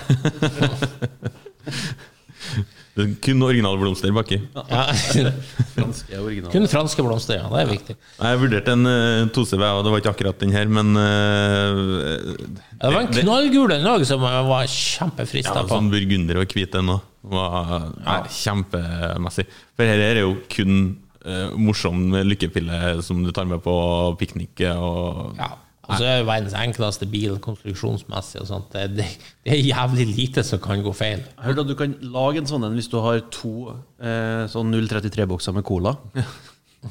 Det er kun originale blomster baki. Ja. Franske originale. Kun franske blomster, ja. Det er viktig. Jeg vurderte en uh, 2CV, og det var ikke akkurat den her, men uh, Det var en knallgul en òg som jeg var kjempefrista Ja, på. sånn burgunder og hvit en òg. Var kjempemessig. For her er det jo kun uh, morsom lykkepille som du tar med på piknik. Og Ja. Og så er det verdens enkleste bil konstruksjonsmessig. og sånt. Det, det, det er jævlig lite som kan gå feil. Jeg hørte at du kan lage en sånn en hvis du har to eh, sånn 033-bokser med cola.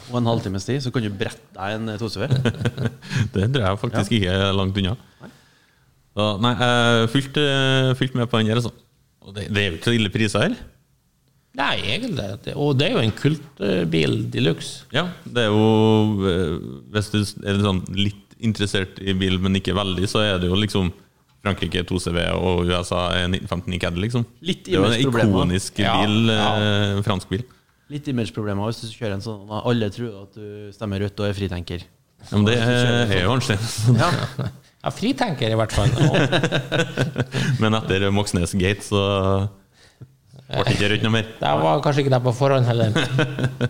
Og en halvtimes tid, så kan du brette deg en 2CV. det tror jeg faktisk ikke er langt unna. Så, nei, jeg fulgte fulgt med på den der, altså. Og det, det er jo ikke så ille priser her. Nei, egentlig. Det, og det er jo en kultbil de luxe. Ja, det er jo eh, Hvis du er sånn litt interessert i bil, men ikke veldig, så er det jo liksom Frankrike 2CV og USA er 1959 Caddy, liksom. Litt det er jo en ikonisk bil, ja. ja. fransk bil. Litt imageproblemer hvis du kjører en sånn alle tror at du stemmer rødt og er fritenker. Ja, men det er jo Arnstein. Ja. Ja, fritenker i hvert fall. Men etter Moxnes Gate så ble det ikke rødt noe mer. det var kanskje ikke det på forhånd heller.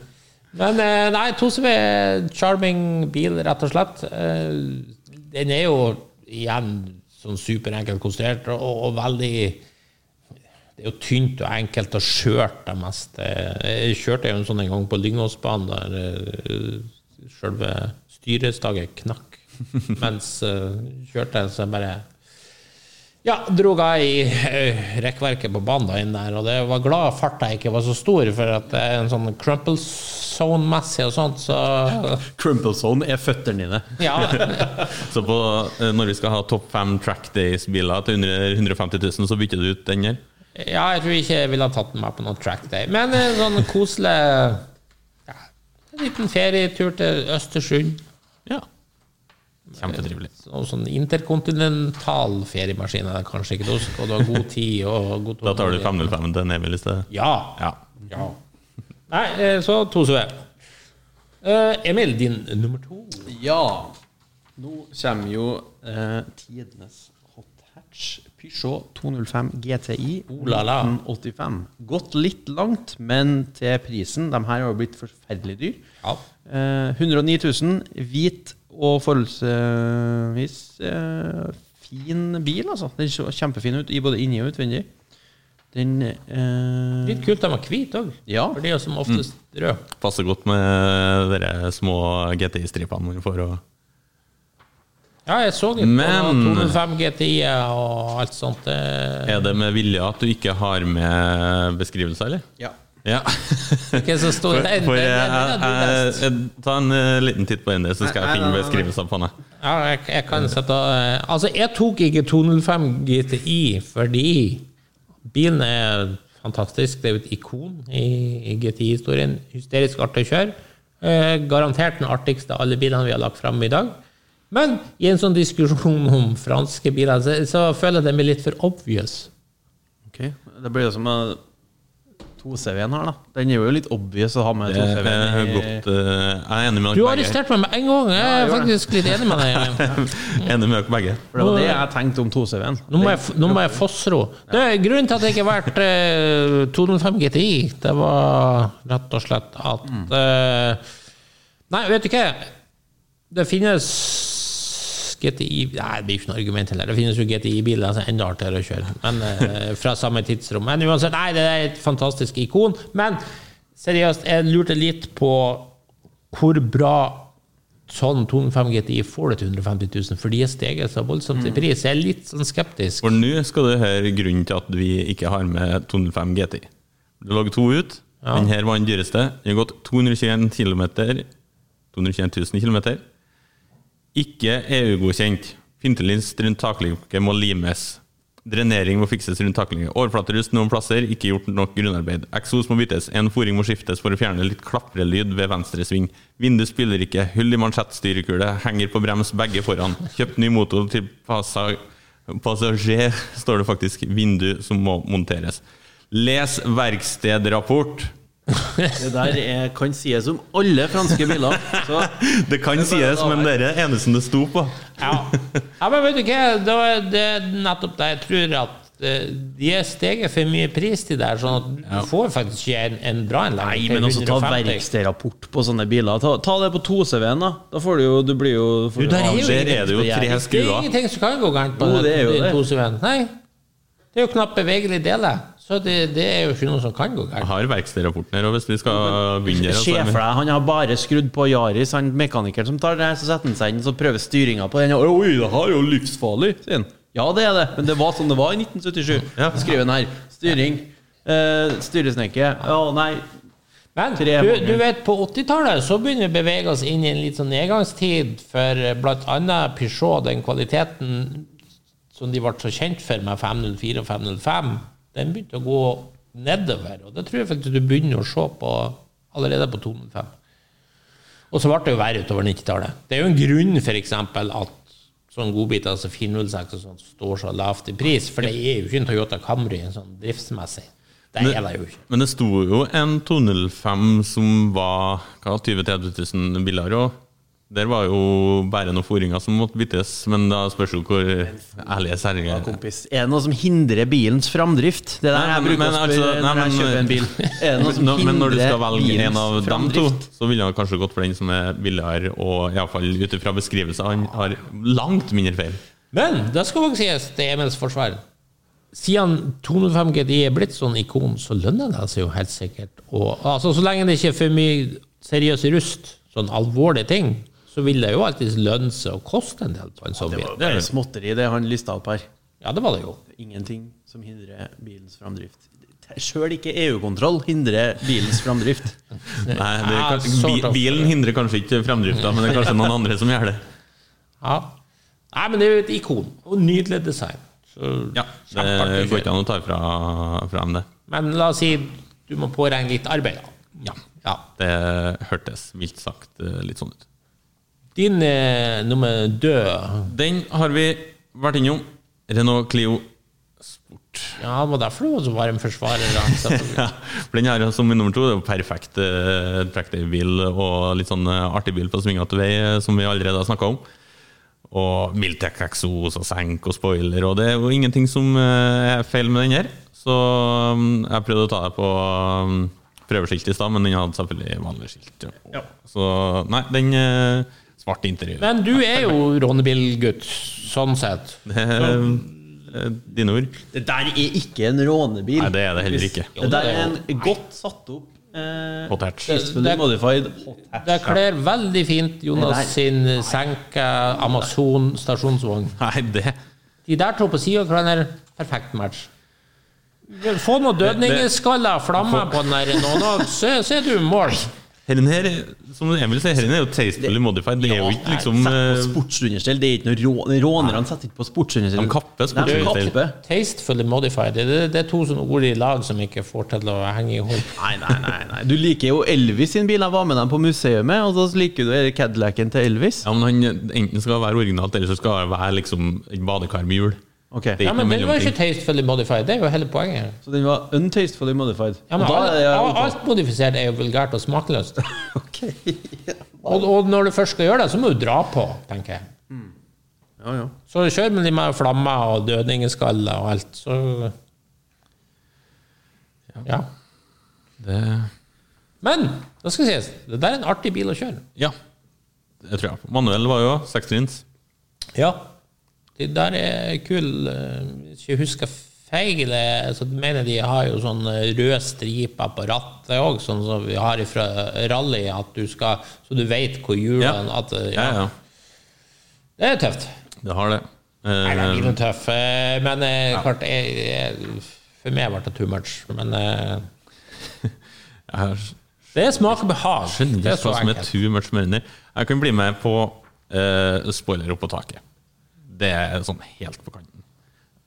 Men eh, nei, 2CV er charming bil, rett og slett. Eh, Den er jo igjen sånn superenkelt konstruert og, og veldig Det er jo tynt og enkelt og skjørt det meste. Jeg kjørte jo en sånn en gang på Lyngåsbanen der eh, selve styrestaget knakk mens jeg kjørte, så jeg bare ja, dro jeg i eh, rekkverket på banen da inn der, og det var glad farta ikke var så stor, for at det er en sånn crumple zone-messig og sånt, så Crumple zone er føttene dine. ja. Så på, eh, når vi skal ha topp fem track days-biler til under 150 000, så bytter du ut den her? Ja, jeg tror ikke jeg ville ha tatt den med på noen track day. Men en sånn koselig ja, En liten ferietur til Østersund. Ja. Kjempetrivelig. Noen sånn interkontinental feriemaskin er det kanskje ikke. Skal du ha god tid og god Da tar du 505 til Emil i stedet? Ja. Ja. ja. Nei, eh, så to sue. Eh, Emil, din nummer to. Ja. Nå kommer jo eh, tidenes hot hatch. Peugeot 205 GTI Oh la la. 1985. Gått litt langt, men til prisen De her har jo blitt forferdelig dyr. Ja. Eh, 109 000. Hvit og forholdsvis eh, fin bil, altså. Den så kjempefin ut i både inni og utvendig. Den eh, Litt kult de var hvit òg. Ja. For de er som oftest røde. Passer godt med de små GTI-stripene man får. Og Ja, jeg så litt Men- på 205 GTI og alt sånt. Det er det med vilje at du ikke har med beskrivelser, eller? ja. Ja. okay, så står For, for jeg, det- jeg, jeg, ta en eh, liten titt på den, så skal jeg finne beskrivelser på den. Ja, jeg, jeg kan sette eh, Altså, jeg tok ikke 205 GTI fordi bilen er fantastisk. Det er jo et ikon i, i GTI-historien. Hysterisk artig å kjøre. Eh, garantert den artigste av alle bilene vi har lagt fram i dag. Men i en sånn diskusjon om franske biler, så, så føler jeg den blir litt for obvious. Ok, Det blir jo som med 2CV-en her, da. Den er jo litt obvious å ha med er 2CV-en. i- godt eh, Jeg er enig med Du dere begge. arresterte meg med en gang! Jeg er ja, faktisk litt enig med deg. Enig med dere begge. For det var det jeg tenkte om 2CV-en. Nå må jeg, nå må jeg fossro. Det er grunnen til at det ikke har vært uh, 205 GTI. Det var rett og slett at uh, Nei, vet du hva? Det finnes GTI Nei, det blir ikke noe argument heller. Det finnes jo GTI-biler som er enda artigere å kjøre. Men eh, fra samme tidsrom. Men uansett, nei, det er et fantastisk ikon. Men seriøst, jeg lurte litt på hvor bra sånn 205 GTI får det til 150 000, for de har steget så voldsomt i pris. Jeg er litt sånn skeptisk. For nå skal du høre grunnen til at vi ikke har med 205 GTI. Det lå to ut. Ja. Den her var den dyreste. Den har gått 221 km. 221 000 km. Ikke EU-godkjent. Fintelins rundt takluke må limes. Drenering må fikses rundt takluke. Overflaterust noen plasser, ikke gjort nok grunnarbeid. Eksos må byttes. En foring må skiftes for å fjerne litt klaprelyd ved venstre sving. Vindu spiller ikke. Hull i mansjettstyrekule. Henger på brems begge foran. Kjøpt ny motor til passa passasjer, står det faktisk. Vindu som må monteres. Les verkstedrapport. Det der er, kan sies om alle franske biler. Så Det kan sies, men det er det eneste det sto på. Ja. ja, men vet du hva, det er nettopp det jeg tror at eh, de er steget for mye pris til der, sånn at du får faktisk ikke en, en bra en. Nei, men også ta 150. verkstedrapport på sånne biler. Ta, ta det på 2CV-en, da. Da får du jo Du blir jo får Du, der er jo er det jo tre Det er ingenting som kan gå gærent på det jo den det. 2CV-en. Nei. Det er jo knapt bevegelig dele. Så det, det er jo ikke noe som kan gå Jeg gærent. har verkstedrapporten her, og hvis vi skal begynne her, Se er for deg, han har bare skrudd på Yaris, han mekanikeren som tar det, så setter han seg inn så prøver styringa på den. Oi, det her er jo livsfarlig, sier han. Ja, det er det, men det var sånn det var i 1977. Ja. Skriver han her. Styring. Eh, styresnekke. oh, nei. Men du, du vet, på 80-tallet så begynner vi å bevege oss inn i en litt sånn nedgangstid for bl.a. Peugeot, den kvaliteten som de ble så kjent for med 504 og 505, den begynte å gå nedover. Og det tror jeg faktisk du begynner å se på allerede på 205. Og så ble det jo verre utover 90-tallet. Det er jo en grunn eksempel at sånne godbiter som 406 og sånt står så lavt i pris, for det er jo ikke en Toyota Camry sånn driftsmessig. Det er det jo ikke. Men det sto jo en 205 som var 20 000-30 000 billigere òg. Der var jo bare noen foringer som måtte byttes, men da spørs jo hvor ærlige særlige Ja, kompis. Er det noe som hindrer bilens framdrift? Det er der Nei, jeg men- bruker men å altså, spørre nei, når jeg kjøper en bil. Er det noe som Nå- Men når du skal hindrer velge en av dem to, så ville han kanskje gått for den som er billigere, og iallfall ut ifra beskrivelser han har langt mindre feil. Men det skal også sies til Emils forsvar. Siden 205 GDI er blitt sånn ikon, så lønner det seg jo helt sikkert. Og, altså, så lenge det ikke er for mye seriøs rust, sånn alvorlige ting, så vil det jo alltid lønne seg å koste en del på en sånn Det bil. var jo småtteri, det han lista opp her. Ja, det var det jo. Ingenting som hindrer bilens framdrift. Sjøl ikke EU-kontroll hindrer bilens framdrift. Nei, det kanskje- bi- bilen hindrer kanskje ikke framdrifta, men det er kanskje noen andre som gjør det. Ja. Nei, men det er jo et ikon. Og nydelig design. Så Ja, Det går ikke an å ta fra, fra dem, det. Men la oss si du må påregne litt arbeid, da. Ja. Ja. Det hørtes mildt sagt eh, litt sånn ut. Din eh, nummer død Den har vi vært innom. Renault Clio Sport. Ja, det var derfor du var så varm forsvarer. da, selvfølgelig. Ja, for den her som min nummer to det er jo perfekt eh, trackday-bil og litt sånn eh, artig bil på svingete vei, eh, som vi allerede har snakka om. Og Miltec eksos og senk og spoiler, og det er jo ingenting som eh, er feil med den her. Så mm, jeg prøvde å ta det på mm, prøveskilt i stad, men den hadde selvfølgelig vanlig skilt. Ja. Så nei, den eh, svarte interiør. Men du er jo rånebilgutt, sånn sett. Er eh, dine ord. Det der er ikke en rånebil. Nei, det er det heller ikke. Det der er en godt satt opp eh, Hot hatch. Det- modified hot hatch. Det kler veldig fint Jonas sin senka Amazon stasjonsvogn. Nei, det De der to på sida av hverandre, perfekt match. Få noen dødningeskaller flammer på den der nå, nå, så, så er du i mål. Herren her, som Emil sier, herren er jo tastefully modified. Det er jo ikke liksom på eh, sportsunderstell. Det er ikke noe rå Rånerne setter ikke på sportsunderstell. De kapper De sportsunderstell. Tastefully modified. Det, det er to sånne ord i lag som ikke får til å henge i hop. Nei, nei, nei, nei. Du liker jo Elvis sin bil. Jeg var med dem på museet med, og så liker du Cadillacen til Elvis. Ja, men han enten skal være originalt, eller så skal det være liksom et badekar med hjul. Ok, Det er Ja, men den var ikke tastefully modified. Det er jo hele poenget. Så den var untastefully modified. Ja, men alt, alt modifisert er jo vulgært og smakløst. Ok. Og, og når du først skal gjøre det, så må du dra på, tenker jeg. Ja, ja. Så kjør med litt mer flammer og dødningeskaller og alt, så Ja. Det, Men det skal sies, det der er en artig bil å kjøre. ja, det tror jeg. Manuell var jo sekstrins. Ja. De der er kul. eh, Hvis jeg husker feil, eh, så mener de har jo sånn eh, røde striper på rattet òg, sånn som vi har fra rally, at du skal Så du vet hvor hjulene at, ja. Ja, ja. Det er tøft. Det har det. Nei, det er blir noe tøff. eh, Men klart, jeg, jeg, for meg ble det too much. Men uh, det er smak og behag. skjønner Det er ikke hva som er too much mener. Jeg kan bli med på uh, spoiler opp på taket. Det er sånn helt på kanten.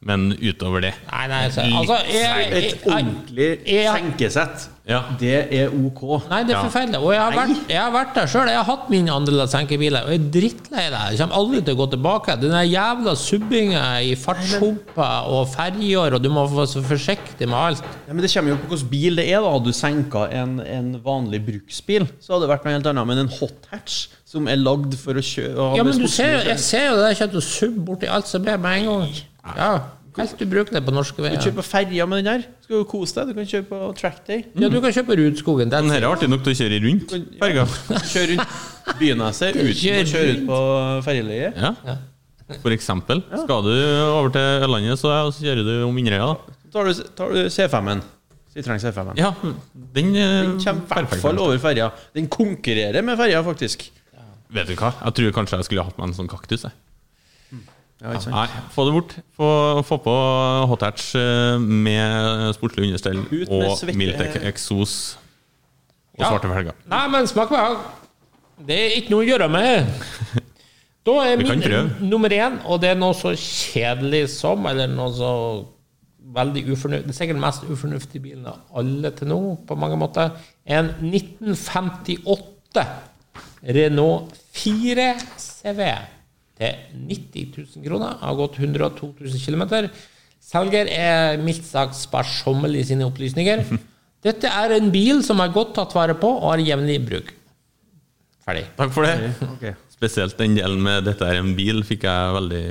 Men utover det Nei, nei, så, altså jeg, jeg, Et ordentlig jeg- senkesett, Ja. det er ok. Nei, det er Ja. forferdelig. Og jeg har, vært, jeg har vært der sjøl. Jeg har hatt min andel av senkebiler, og jeg er drittlei det. Jeg kommer aldri til å gå tilbake. Den jævla subbinga i fartshumper og ferjer, og du må være så forsiktig med alt. Ja, men Det kommer jo på hvilken bil det er. da Hadde du senka en, en vanlig bruksbil, så hadde det vært noe helt annet. Men en hot hatch som er lagd for å kjøre Ja, men du ser, jo- jeg ser jo det der å subbe borti alt som er med en gang. Ja, Helt ubrukelig på norske Du veier. kjører på ferja med den der. Skal du kose deg? Du kan kjøre på trackday. Ja, du kan kjøpe Rudskogen. Den her er artig nok til å kjøre rundt ferga. Kjøre rundt Byneset uten å kjøre ut på ferjeleiet. Ja. For eksempel. Skal du over til Ørlandet, så, så kjører du om Inderøya. Tar du, tar du C5-en. Citroën C5-en. Ja, den, eh, Den kommer i hvert fall over ferja. Den konkurrerer med ferja, faktisk. Vet du hva? Jeg tror kanskje jeg skulle hatt meg en sånn kaktus. Jeg. Ja, ikke sant? Nei, få det bort. Få, få på hot hatch eh, med sportslig understell med og Miltec eksos og Ja. svarte felger. Nei, men smak på det. Det er ikke noe å gjøre med. Da er min nummer én, og det er noe så kjedelig som, eller noe så veldig ufornuftig Det er sikkert den mest ufornuftige bilen av alle til nå, på mange måter. En 1958 Renault 4 CV til 90 000 kroner. Har gått 102 000 km. Selger er mildt sagt sparsommelig i sine opplysninger. Dette er en bil som er godt tatt vare på og har jevnlig bruk. Ferdig. Takk for det. Okay. Spesielt den delen med 'dette er en bil' fikk jeg veldig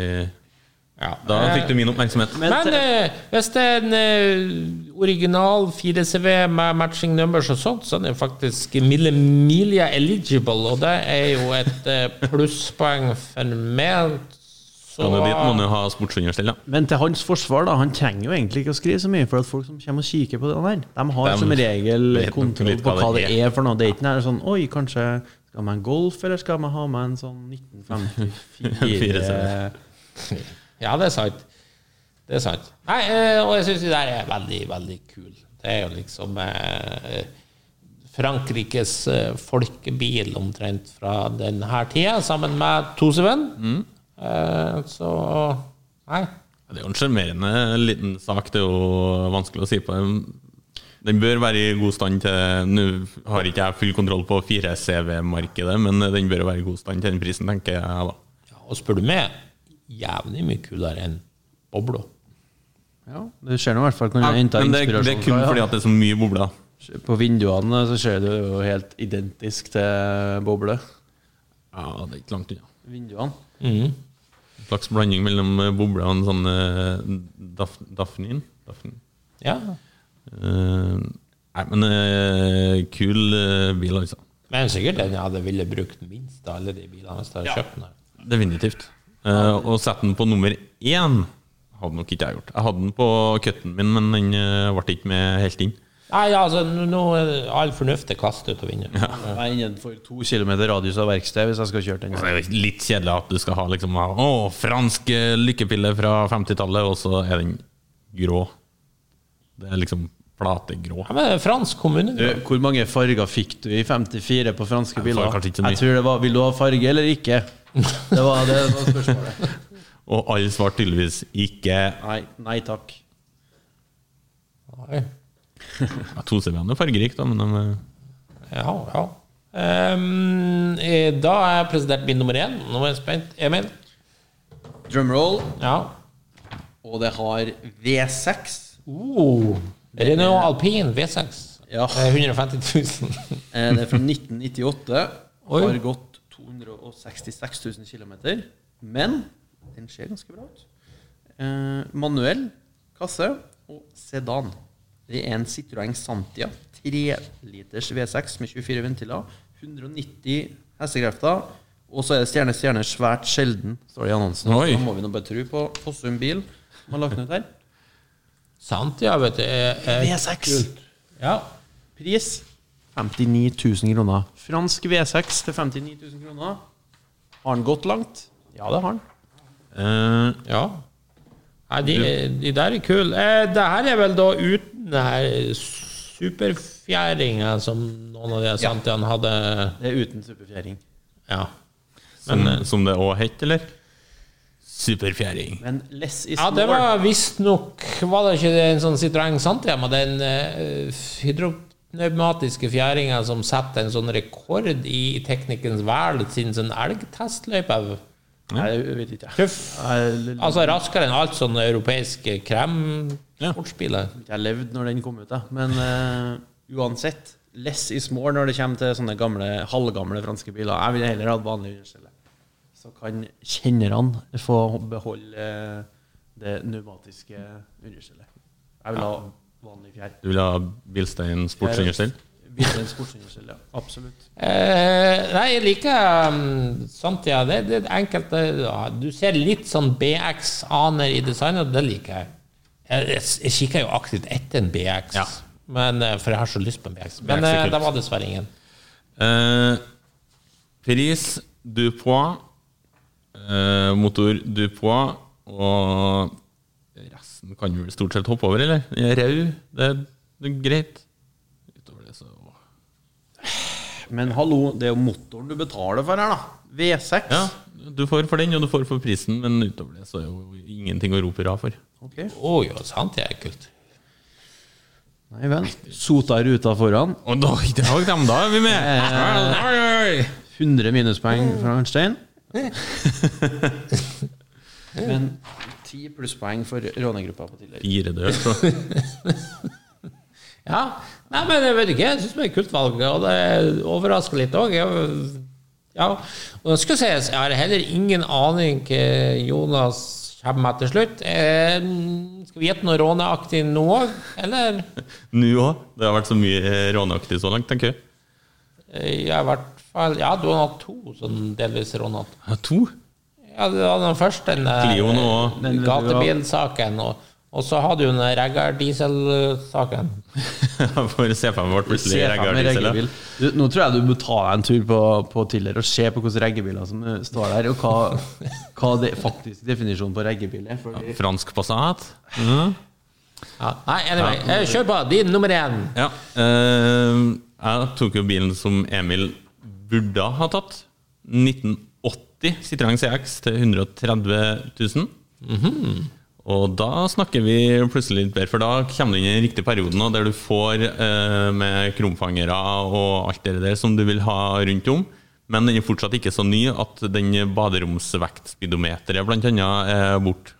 Ja. Da fikk du min oppmerksomhet. Men eh, hvis det er en eh, original 4CV med matching numbers og sånt, så er den faktisk Millemilia eligible, og det er jo et eh, plusspoeng for meg. Så Skal du dit, må du ha sportsunderstell, da. Men til hans forsvar, da, han trenger jo egentlig ikke å skrive så mye, for at folk som kommer og kikker på det der, de har De som regel vet nok kontroll litt på hva det er for noe. Det er ikke nær sånn Oi, kanskje Skal man golf, eller skal man ha med en sånn 1954 Ja, det er sant. Det er sant. Nei, eh, og jeg syns de der er veldig, veldig kule. Det er jo liksom eh, Frankrikes eh, folkebil omtrent fra denne tida, sammen med Toseven. Eh, så Nei. Det er jo en sjarmerende liten sak. Det er jo vanskelig å si på. Den bør være i god stand til Nå har ikke jeg full kontroll på 4CV-markedet, men den bør være i god stand til den prisen, tenker jeg da. Ja, og spør du meg, jævlig mye kulere enn bobla. Ja, det skjer nå i hvert fall kan Ja, men det, det er kun fra, fordi at det er så mye bobler. På vinduene så ser det jo helt identisk til boble. Ja, det er ikke langt unna. Vinduene. Mhm. En slags blanding mellom eh, boble og en sånn uh, daf. Ja. Uh, nei, men uh, kul bil, altså. Men sikkert den jeg hadde ville brukt minst av alle de bilene hvis jeg hadde kjøpt den. her. Definitivt. Uh, og sette den på nummer én hadde nok ikke jeg gjort. Jeg hadde den på cutten min, men den uh, ble ikke med helt inn. Nei, altså, nå er all fornuft er kastet ut av vinduet. Jeg er innenfor to kilometer radius av verksted hvis jeg skal kjøre den. Det er litt kjedelig at du skal ha liksom Å, fransk eh, lykkepille fra 50-tallet, og så er den grå. Det er liksom plategrå. Ja, men fransk kommune Du, hvor mange farger fikk du i 54 på franske biler? Jeg, ikke så mye. Jeg tror det var Vil du ha farge eller ikke? Det var, det var spørsmålet. Og alle svarte tydeligvis ikke. Nei, nei takk. Nei. Ja, 2CV-en er fargerik, da, men de, eh, Ja, ja. Ehm, eh, da er jeg presentert min nummer én. Nå er jeg spent. Emil? Drumroll, Ja. og det har V6. Uh, Renault Alpine V6. Ja. Eh, 150 000. Eh, Det er fra 1998. Oi. Har gått 266 000 km. Men den ser ganske bra ut. Eh, manuell kasse og sedan. Det er en Citroën Santia 3 liters V6 med 24 ventiler. 190 hestekrefter. Og så er det stjerne, stjerne, svært sjelden, står det i annonsen. Oi. Da må vi nå bare tro på Fossum bil. Man har lagt den ut her. Sant, ja, vet du. Er, er V6. Ja. Pris 59 000 kroner. Fransk V6 til 59 000 kroner. Har den gått langt? Ja, det har den. Uh, ja. Nei, de, de der er kule. Uh, det her er vel da uten det her superfjæringa som noen av de Ja. Hadde. Det er uten superfjæring. Ja. som, Men, eh, som det òg het, eller? Superfjæring. Men less is Ja, det var visstnok Var det ikke en sånn Citroën Santia med den uh, hydropneumatiske fjæringa som setter en sånn rekord i teknikkens vel sin sånn elgtestløype? Nei, jeg vet ikke. Tøff. Altså raskere enn alt sånn europeiske kremsportsbiler. jeg levde når den kom ut, da. Men uh, uansett, less is more når det kommer til sånne gamle, halvgamle franske biler. Jeg ville heller hatt vanlig understelle. Så kan kjennerne få beholde eh, det pneumatiske understellet. Jeg vil ha vanlig fjær. Du vil ha Bilstein sportsunderstell? Bilstein sportsunderstell, ja. Absolutt. Eh, nei, jeg liker um, Santia. Det, det enkelte ja, Du ser litt sånn BX-aner i designet, og det liker jeg. Jeg, jeg, jeg kikker jo aktivt etter en BX, Ja. men, eh, for jeg har så lyst på en BX. Men BX eh, det var dessverre ingen. Eh, pris Dupois. Eh, motor Dupois. Og resten kan vi vel stort sett hoppe over, eller? Rau. Det, det er greit. Utover det, så Men hallo, det er jo motoren du betaler for her, da. V6. Ja, du får for den, og du får for prisen, men utover det så er jo ingenting å rope hurra for. Ok. Å sant, jeg er kult. Nei vel. Sota ruta foran. Og da, i dag, dem, da er vi med! Oi, oi, oi. 100 minuspoeng fra Arnstein. Men 10 plusspoeng for rånegruppa på tidligere. Fire så. Ja. Nei, men jeg vet ikke. Jeg syns det er et kult valg, og det overrasker litt òg. Ja. Og det skal sies, jeg har heller ingen aning hva Jonas kommer med til slutt. Eh, skal vi gjette noe råneaktig nå òg, eller? Nå òg. Det har vært så mye råneaktig så langt, tenker jeg. Jeg har fall Ja, du har hatt to sånn delvis rånete. Ja, to? Ja, det var den første, den eh, gatebilsaken. Og, Og så hadde du den Reggar-dieselsaken. For se for meg ble plutselig meg reggae-diesel. Du, Nå tror jeg du må ta deg en tur på, på Tiller og se på hvilke reggebiler som eh, står der, og hva, hva det faktisk definisjonen på reggebil er. Fordi Fransk Passat. Mm. Ja. Nei, anyway, ja. kjør på. Din nummer én. Ja. uh, jeg tok jo bilen som Emil burde ha tatt. 1980 Citroën CX til 130 000. Og da snakker vi plutselig litt bedre, for da kommer du inn i den riktige perioden nå, der du får eh, med krumfangere og alt det der som du vil ha rundt om. Men den er fortsatt ikke så ny at den baderomsvektspidometeret annet er borte.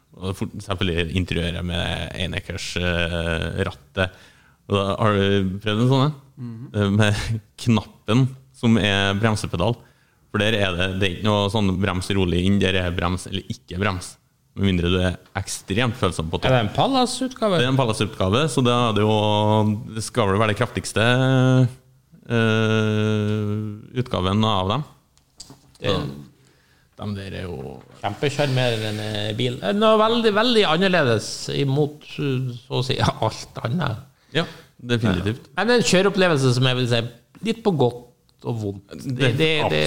Selvfølgelig interiøret med Einekers-rattet. Har du prøvd en sånn en? Eh, Med knappen som er bremsepedal. For der er det, det er ikke noe sånn brems rolig inn, der er brems eller ikke brems. Med mindre du er ekstremt følsom på Er topp. det en Pallas-utgave? Det er en Pallas-utgave, så det, er det, jo, det skal vel være det kraftigste eh, utgaven av dem. Det, de der er jo Kjempesjarmerende bil. Eh, Noe veldig, veldig annerledes imot så å si alt annet. Ja, definitivt. Men en kjøreopplevelse som jeg vil si litt på godt og vondt. Det, det, det,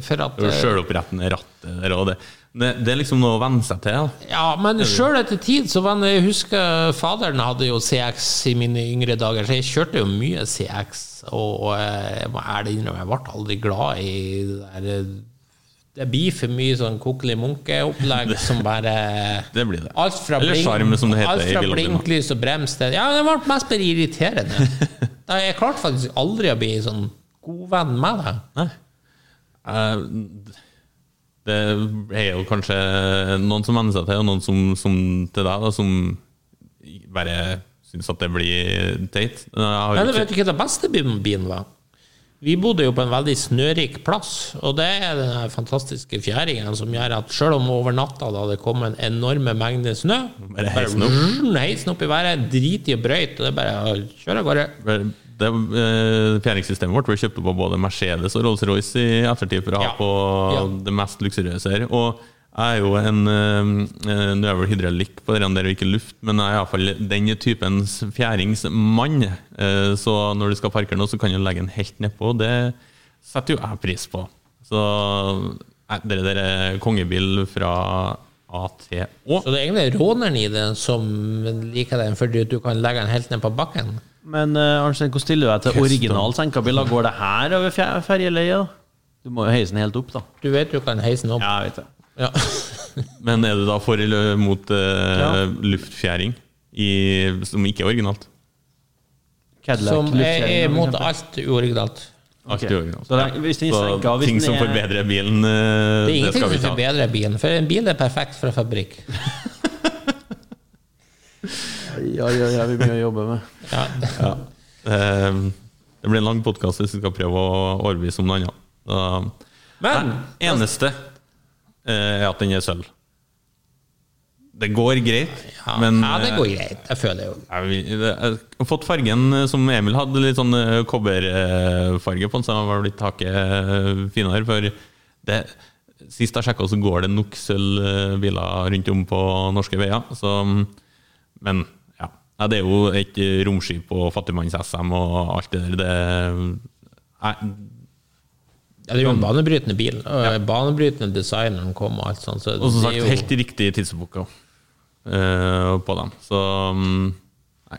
Det eh, sjølopprettende rattet der og det, det. Det er liksom noe å venne seg til. Da. Ja, men sjøl etter tid så venner, Jeg husker faderen hadde jo CX i mine yngre dager, så jeg kjørte jo mye CX. Og jeg må ærlig innrømme, jeg ble aldri glad i det der eh, Det blir for mye sånn kokkeli munke-opplegg som bare Det blir det. Alt fra, Eller sjarm, som det heter alt fra blinklys og brems til Ja, det ble mest bare irriterende. Jeg klarte faktisk aldri å bli sånn god venn med deg. Nei. Uh, det er jo kanskje noen som venner seg til, og noen som, som til deg, da, som bare syns at det blir teit. Jo ikke- vet du hva det beste bilen var? Vi bodde jo på en veldig snørik plass, og det er den fantastiske fjæringen som gjør at selv om over natta da det kom en enorme mengde snø Bare heisen opp. Heisen heis opp i været, drit i å brøyte, og det er bare å kjøre av gårde. Det, eh, Fjæringssystemet vårt ble kjøpt opp av både Mercedes og Rolls-Royce i ettertid for å ha Ja. på Ja. det mest luksuriøse her. Og jeg er jo en eh, Nå er vel hydraulikk på den der og ikke luft, men jeg er iallfall den typens fjæringsmann. Eh, så når du skal parkere noe, så kan du legge den helt nedpå. Det setter jo jeg pris på. Så det der er kongebil fra A til Å. Så det er egentlig råneren i det som liker den, fordi du kan legge den helt ned på bakken. Men uh, Arnstein, hvordan stiller du deg til original senkabil? Går det her over ferjeleiet? Du må jo heise den helt opp, da. Du vet du kan heise den opp. Ja, jeg vet det. Ja. Men er du da for eller mot eh, Ja. luftfjæring i, som ikke er originalt? Cadillac, Som er for imot alt uoriginalt. Alt Ok. er. Så det- hvis den Så senker- hvis ting den som er- forbedrer bilen, eh, Det er det skal vi som forbedrer bilen, for en bil er perfekt fra fabrikk. Ja, ja, ja, vi begynner å jobbe med. Ja. Ja. Eh, Det blir en lang podkast hvis vi skal prøve å overbevise om noe annet. Men det eneste eh, er at den er sølv. Det går greit, ja, men ja, det eh, går greit. Jeg føler jo Jeg, har fått fargen eh, som Emil hadde, litt sånn eh, kobberfarge på den, så den var blitt eh, finere. For det, sist jeg sjekka, så går det nok sølvbiler rundt om på norske veier. Så, men ja. Nei, det er jo et romskip og fattigmanns-SM og alt det der. Det, nei, ja, Det er jo en banebrytende bil. Og Banebrytende design når den kom og alt sånt. Så og som sagt, jo, helt riktig tidsepoke uh, på dem. Så um,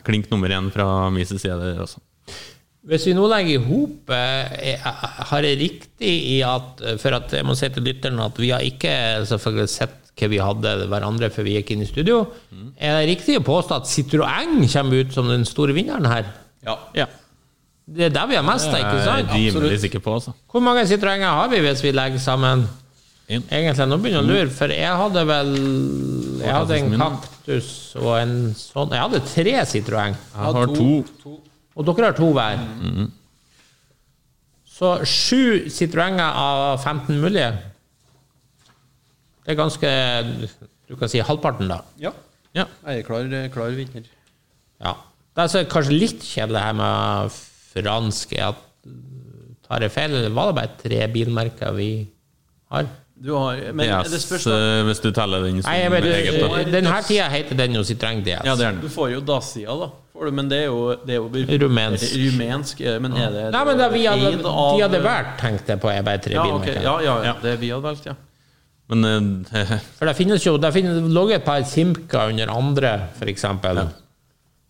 klink nummer én fra min side der også. Hvis vi nå legger i hop eh, Har jeg riktig i at For at jeg må si til lytteren at vi har ikke selvfølgelig sett hva vi hadde hverandre før vi gikk inn i studio. Er det riktig å påstå at Citroën kommer ut som den store vinneren her? Ja. Det er der vi har mest, ikke Jeg er rimelig sikker på, altså. Hvor mange Citroënger har vi hvis vi legger sammen? In. Egentlig, nå begynner jeg å lure, for jeg hadde vel Jeg hadde en kaktus og en sånn Jeg hadde tre Citroën. Jeg har to. Og dere har to hver. Så sju Citroënger av 15 mulige. Det er ganske Du kan si halvparten, da. ja. Ja. Jeg er klar, klar vinner. Ja. Det er kanskje litt kjedelig her med fransk er at Tar jeg feil, eller var det bare tre bilmerker vi har? Du har, men det DS, spørs eh, hvis du teller den som Nei, men eget. da. eh, denne tida heter den jo Citroën DS. Ja, det er den. Du får jo Dacia, da. Får du, men det er jo, det er jo Rumensk. rumensk. eh, Men er det Nei, men da vi hadde, av- de hadde vært, tenkte jeg på. er bare tre ja, biler. ok, ja, ja, ja, det vi hadde valgt, ja. Men eh, For det finnes jo det finnes, lå et par Simca under andre, f.eks.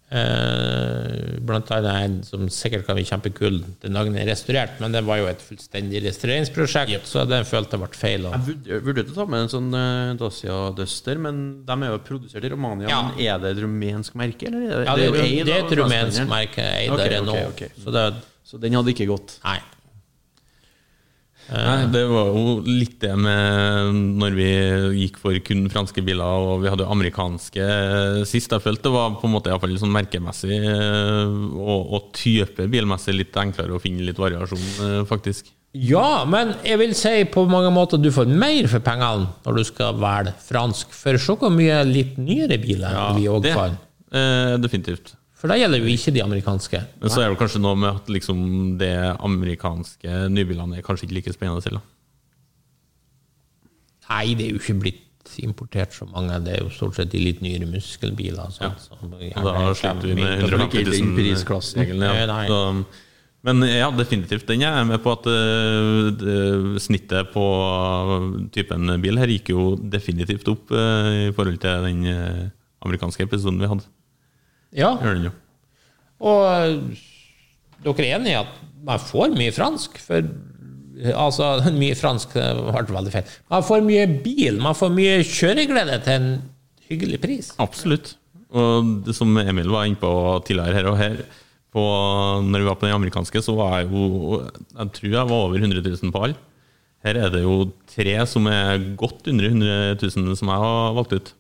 Eh, blant annet en som sikkert kan bli kjempekul den dagen den er restaurert, men det var jo et fullstendig restaureringsprosjekt, så den følte jeg ble feil. Og, Jeg vurder- vurderte å ta med en sånn uh, Dacia Duster, men de er jo produsert i Romania. Ja. Men er det et rumensk merke, eller? Er det, ja, det, er, det er et rumensk merke, eid okay, okay, okay. Så det Så den hadde ikke gått. Nei. Nei, det var jo litt det med når vi gikk for kun franske biler, og vi hadde jo amerikanske sist. Jeg følte det var på en måte i hvert fall sånn merkemessig og, og type bilmessig litt enklere å finne litt variasjon, eh, faktisk. Ja, men jeg vil si på mange måter du får mer for pengene når du skal velge fransk. For se hvor mye litt nyere biler vi òg får. eh, definitivt. For da gjelder jo ikke de amerikanske. Men så er det kanskje noe med at liksom det amerikanske nybilene er kanskje ikke like spennende til. da. Nei, det er jo ikke blitt importert så mange. Det er jo stort sett de litt nyere muskelbiler. Sånn, som Og da sliter vi med kommer- 150 000 prisklassen. ja. Så, men ja, definitivt. Den er jeg med på at uh, snittet på typen bil her gikk jo definitivt opp uh, i forhold til den eh, amerikanske episoden vi hadde. Ja, Gjør den jo. og øh, dere er enig i at man får mye fransk? For altså, mye fransk ble veldig feil. Man får mye bil, man får mye kjøreglede til en hyggelig pris. Absolutt. Og det som Emil var inne på tidligere her og her på, når vi var på den amerikanske, så var jeg jo Jeg tror jeg var over 100 000 på alle. Her er det jo tre som er godt under 100 000 som jeg har valgt ut.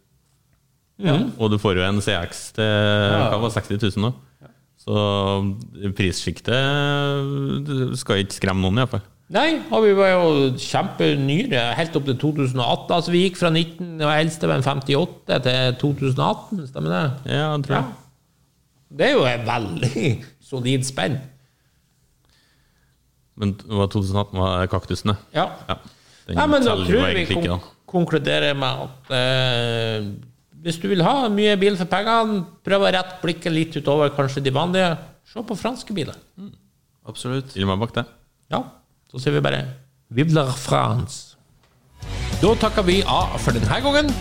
Og du får jo en CX til hva var det, 60 000 nå. Så prissjiktet skal ikke skremme noen, iallfall. Nei, og vi var jo kjempenyere helt opp til 2018. Altså Vi gikk fra 19, og eldste var en 58 til 2018, stemmer det? Ja, jeg tror Ja. jeg. Det er jo et veldig solid spenn. Men det var 2018 var kaktusene? Ja. Ja. Nei, men da tror jeg vi kon konkluderer med at eh, hvis du vil ha mye bil for pengene, prøv å rette blikket litt utover kanskje de vanlige. Se på franske biler. Absolutt. Stiller meg bak det. Ja, så sier vi bare Vive la France. Da takker vi av for denne gangen.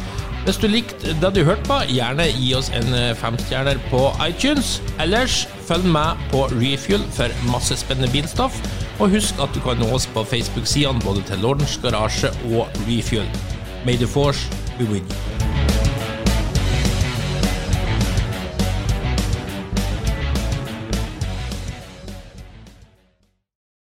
Hvis du likte det du hørte på, gjerne gi oss en femstjerner på iTunes. Ellers følg med på Refuel for masse spennende bilstoff. Og husk at du kan nå oss på Facebook-sidene både til Lordens Garasje og Refuel. May the force be with you.